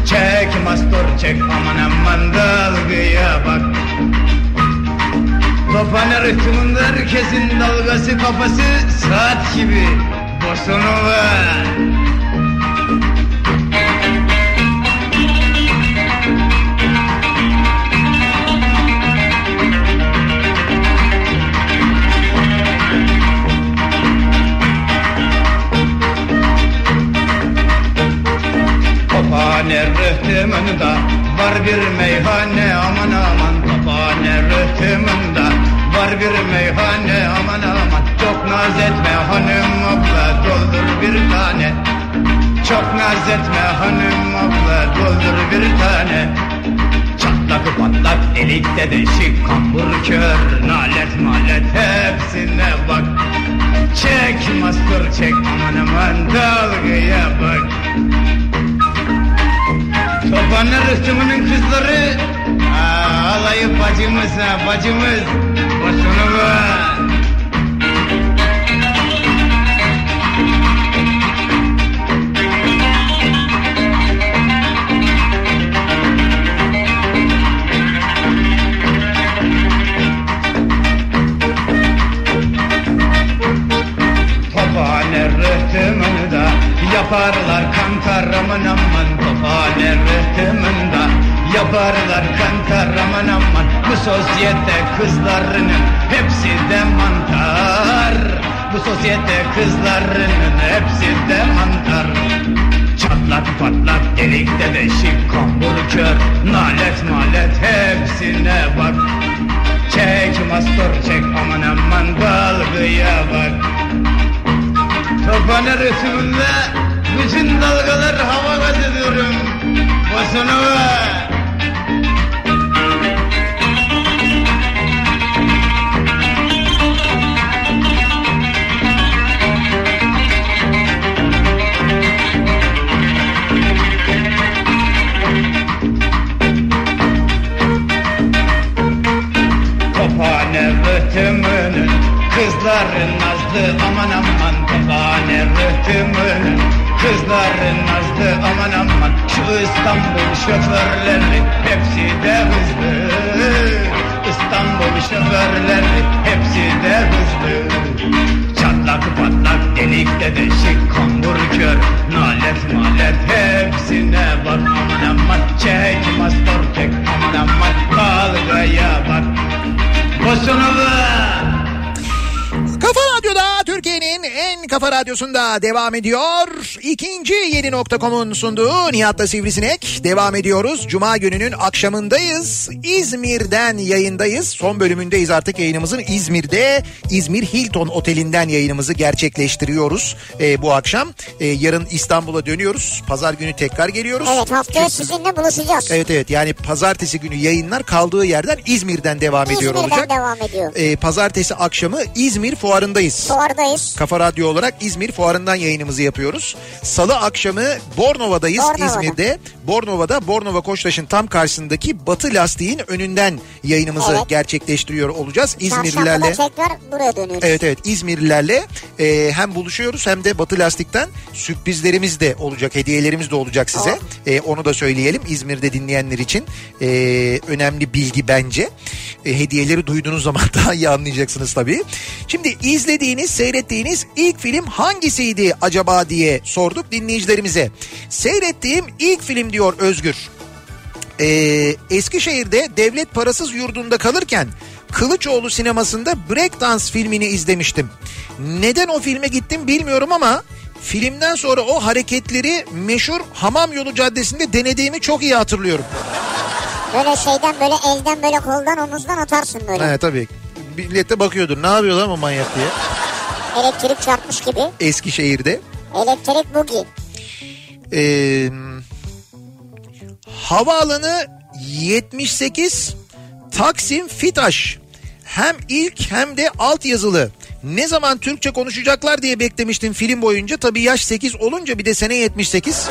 Çek mastor çek aman aman dalgaya bak Tophane rıhtımında herkesin dalgası kafası saat gibi. Bosonu patlak delikte deşik kambur kör Nalet malet hepsine bak. Çek master çek aman aman dalgaya bak. Çobanlar rıhtımının kızları. Aa, Alayı bacımız ha bacımız. Boşunu ver yaparlar kantar aman aman Tophane rıhtımında yaparlar kantar aman aman Bu sosyete kızlarının hepsi de mantar. Bu sosyete kızlarının hepsi de mantar. Çatlak patlak delikte deşik kambur kör Nalet malet hepsine bak. Çek mastor çek aman aman dalgaya bak. Tophane rıhtımında bütün dalgalar hava gaz ediyorum. Ver. Tophane rıhtımının kızların nazlı aman aman Tophane rıhtımının kızların nazlı aman aman. Şu İstanbul şoförleri hepsi de hızlı. İstanbul şoförleri hepsi de hızlı. Çatlak patlak delikte deşik kambur kör. Nalet malet hepsine bak. Aman aman Çek mastor çek aman aman Dalgaya bak. Bosunu ver Kafa Radyo'da Türkiye'nin en kafa radyosunda devam ediyor. İkinci yeni nokta.com'un sunduğu Nihat'la Sivrisinek. Devam ediyoruz. Cuma gününün akşamındayız. İzmir'den yayındayız. Son bölümündeyiz artık yayınımızın. İzmir'de İzmir Hilton Oteli'nden yayınımızı gerçekleştiriyoruz e, bu akşam. E, yarın İstanbul'a dönüyoruz. Pazar günü tekrar geliyoruz. Evet haftaya sizinle buluşacağız. Evet evet yani pazartesi günü yayınlar kaldığı yerden İzmir'den devam ediyor İzmir'den olacak. devam ediyor. Ee, pazartesi akşamı İzmir fuarındayız. Fuardayız. Kafa Radyo olarak İzmir fuarından yayınımızı yapıyoruz. Salı akşamı Bornova'dayız Bornova'da. İzmir'de. Bornova'da Bornova Koçtaş'ın tam karşısındaki Batı Lastiğin önünden yayınımızı Evet. gerçekleştiriyor olacağız. İzmirlilerle. tekrar buraya dönüyoruz. Evet evet İzmirlilerle e, hem buluşuyoruz hem de Batı Lastik'ten sürprizlerimiz de olacak, hediyelerimiz de olacak size. E, onu da söyleyelim İzmir'de dinleyenler için e, önemli bilgi bence. E, hediyeleri duyduğunuz zaman [laughs] daha iyi anlayacaksınız tabii. Şimdi izlediğiniz, seyrettiğiniz ilk film hangisiydi acaba diye sorduk dinleyicilerimize. Seyrettiğim ilk film diyor Özgür. Ee, Eskişehir'de devlet parasız yurdunda kalırken Kılıçoğlu sinemasında Breakdance filmini izlemiştim. Neden o filme gittim bilmiyorum ama filmden sonra o hareketleri meşhur Hamam Yolu Caddesi'nde denediğimi çok iyi hatırlıyorum. Böyle şeyden böyle elden böyle koldan omuzdan atarsın böyle. Evet tabii. Millet de bakıyordur ne yapıyor lan manyak diye. Elektrik çarpmış gibi. Eskişehir'de. Elektrik bugi. Ee, havaalanı 78 Taksim Fitaş Hem ilk hem de alt yazılı. Ne zaman Türkçe konuşacaklar diye beklemiştim film boyunca. Tabii yaş 8 olunca bir de sene 78.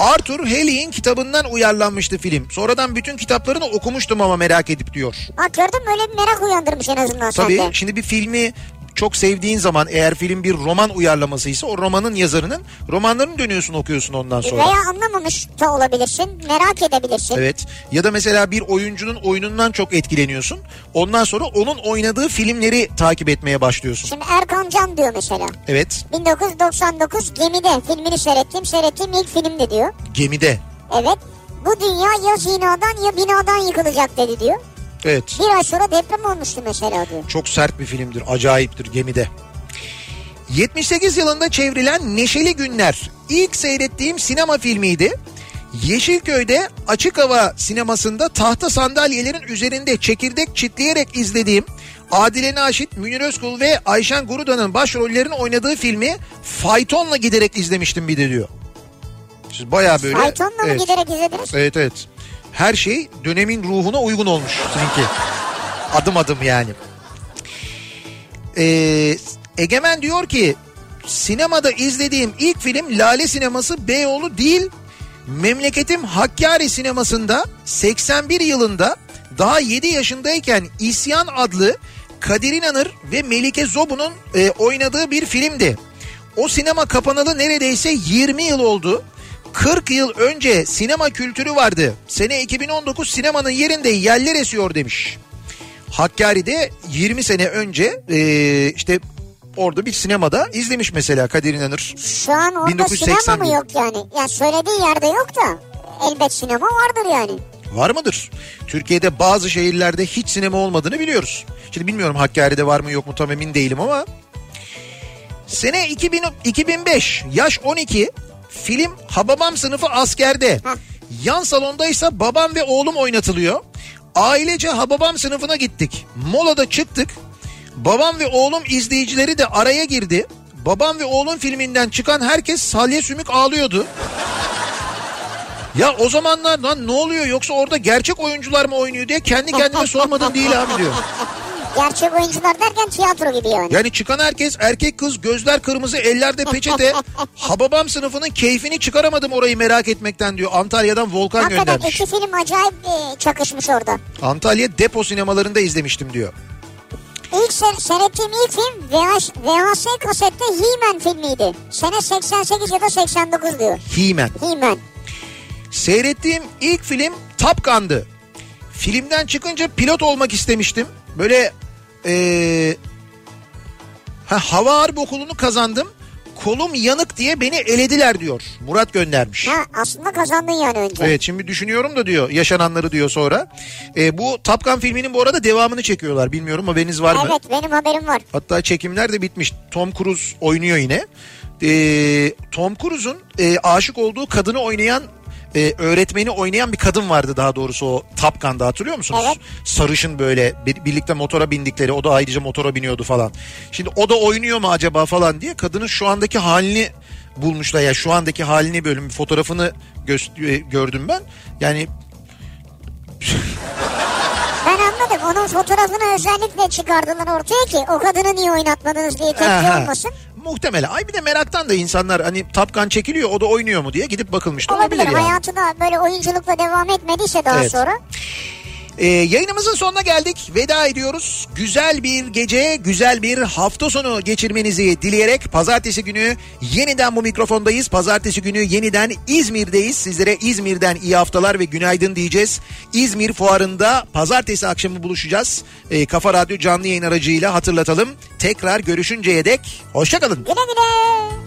Arthur Haley'in kitabından uyarlanmıştı film. Sonradan bütün kitaplarını okumuştum ama merak edip diyor. Bak gördün mü öyle bir merak uyandırmış en azından Tabii sende. şimdi bir filmi çok sevdiğin zaman eğer film bir roman uyarlamasıysa o romanın yazarının romanlarını dönüyorsun okuyorsun ondan sonra. Veya anlamamış da olabilirsin. Merak edebilirsin. Evet ya da mesela bir oyuncunun oyunundan çok etkileniyorsun. Ondan sonra onun oynadığı filmleri takip etmeye başlıyorsun. Şimdi Erkan Can diyor mesela. Evet 1999 Gemide filmini seyrettim. Seyrettiğim ilk filmdi diyor. gemide. Evet. Bu dünya ya zinadan ya binadan yıkılacak dedi diyor. Evet Bir ay sonra deprem olmuştu mesela diyor. çok sert bir filmdir acayiptir gemide. 78 yılında çevrilen Neşeli Günler ilk seyrettiğim sinema filmiydi. Yeşilköy'de açık hava sinemasında tahta sandalyelerin üzerinde çekirdek çitleyerek izlediğim Adile Naşit, Münir Özkul ve Ayşen Guruda'nın başrollerini oynadığı filmi faytonla giderek izlemiştim bir de diyor. Siz bayağı böyle... Faytonla mı Evet. giderek izlediniz? Evet evet. Her şey dönemin ruhuna uygun olmuş sizinki. Adım adım yani. Ee, Egemen diyor ki sinemada izlediğim ilk film Lale Sineması Beyoğlu değil memleketim Hakkari sinemasında 81 yılında daha 7 yaşındayken İsyan adlı Kadir İnanır ve Melike Zobu'nun e, oynadığı bir filmdi. O sinema kapanalı neredeyse 20 yıl oldu. 40 yıl önce sinema kültürü vardı. Sene 2019 sinemanın yerinde yeller esiyor demiş. Hakkari'de 20 sene önce e, işte orada bir sinemada izlemiş mesela Kadir İnanır. Şu an orada 1981. sinema mı yok yani? Ya söylediği yerde yok da elbet sinema vardır yani. Var mıdır? Türkiye'de bazı şehirlerde hiç sinema olmadığını biliyoruz. Şimdi bilmiyorum Hakkari'de var mı yok mu tam emin değilim ama. Sene 2000, 2005 yaş 12 film Hababam sınıfı askerde. Heh. Yan salondaysa babam ve oğlum oynatılıyor. Ailece Hababam sınıfına gittik. Molada çıktık. Babam ve oğlum izleyicileri de araya girdi. Babam ve oğlum filminden çıkan herkes salya sümük ağlıyordu. Ya o zamanlar lan ne oluyor yoksa orada gerçek oyuncular mı oynuyor diye kendi kendime sormadım değil abi diyor. [laughs] Gerçek oyuncular derken tiyatro gibi yani. Yani çıkan herkes erkek kız gözler kırmızı ellerde peçete. [laughs] Hababam sınıfının keyfini çıkaramadım orayı merak etmekten diyor. Antalya'dan Volkan Hakikaten göndermiş. iki film acayip e, çakışmış orada. Antalya depo sinemalarında izlemiştim diyor. İlk se- seyrettiğim ilk film VH, VHS kasette He-Man filmiydi. Sene 88 ya da 89 diyor. He-Man. He-Man. Seyrettiğim ilk film Top Gun'dı. Filmden çıkınca pilot olmak istemiştim. Böyle ee, ha, hava harbi okulunu kazandım. Kolum yanık diye beni elediler diyor. Murat göndermiş. Ha aslında kazandın yani önce. Evet şimdi düşünüyorum da diyor yaşananları diyor sonra. Ee, bu Top Gun filminin bu arada devamını çekiyorlar. Bilmiyorum haberiniz var mı? Evet benim haberim var. Hatta çekimler de bitmiş. Tom Cruise oynuyor yine. Ee, Tom Cruise'un e, aşık olduğu kadını oynayan e, öğretmeni oynayan bir kadın vardı daha doğrusu o Top Gun'da hatırlıyor musunuz? Evet. Sarışın böyle bir- birlikte motora bindikleri o da ayrıca motora biniyordu falan. Şimdi o da oynuyor mu acaba falan diye kadının şu andaki halini bulmuşlar ya şu andaki halini bölüm fotoğrafını gö- e, gördüm ben. Yani Ben anladım. Onun fotoğrafını özellikle çıkardılar ortaya ki o kadını niye oynatmadınız diye tepki Aha. olmasın. Muhtemelen. Ay bir de meraktan da insanlar hani Top Gun çekiliyor o da oynuyor mu diye gidip bakılmış da Olabilir. olabilir yani. Hayatı da böyle oyunculukla devam etmediyse daha Evet. sonra. Ee, yayınımızın sonuna geldik. Veda ediyoruz. Güzel bir gece, güzel bir hafta sonu geçirmenizi dileyerek pazartesi günü yeniden bu mikrofondayız. Pazartesi günü yeniden İzmir'deyiz. Sizlere İzmir'den iyi haftalar ve günaydın diyeceğiz. İzmir fuarında pazartesi akşamı buluşacağız. Ee, Kafa Radyo canlı yayın aracıyla hatırlatalım. Tekrar görüşünceye dek hoşçakalın. Güle güle.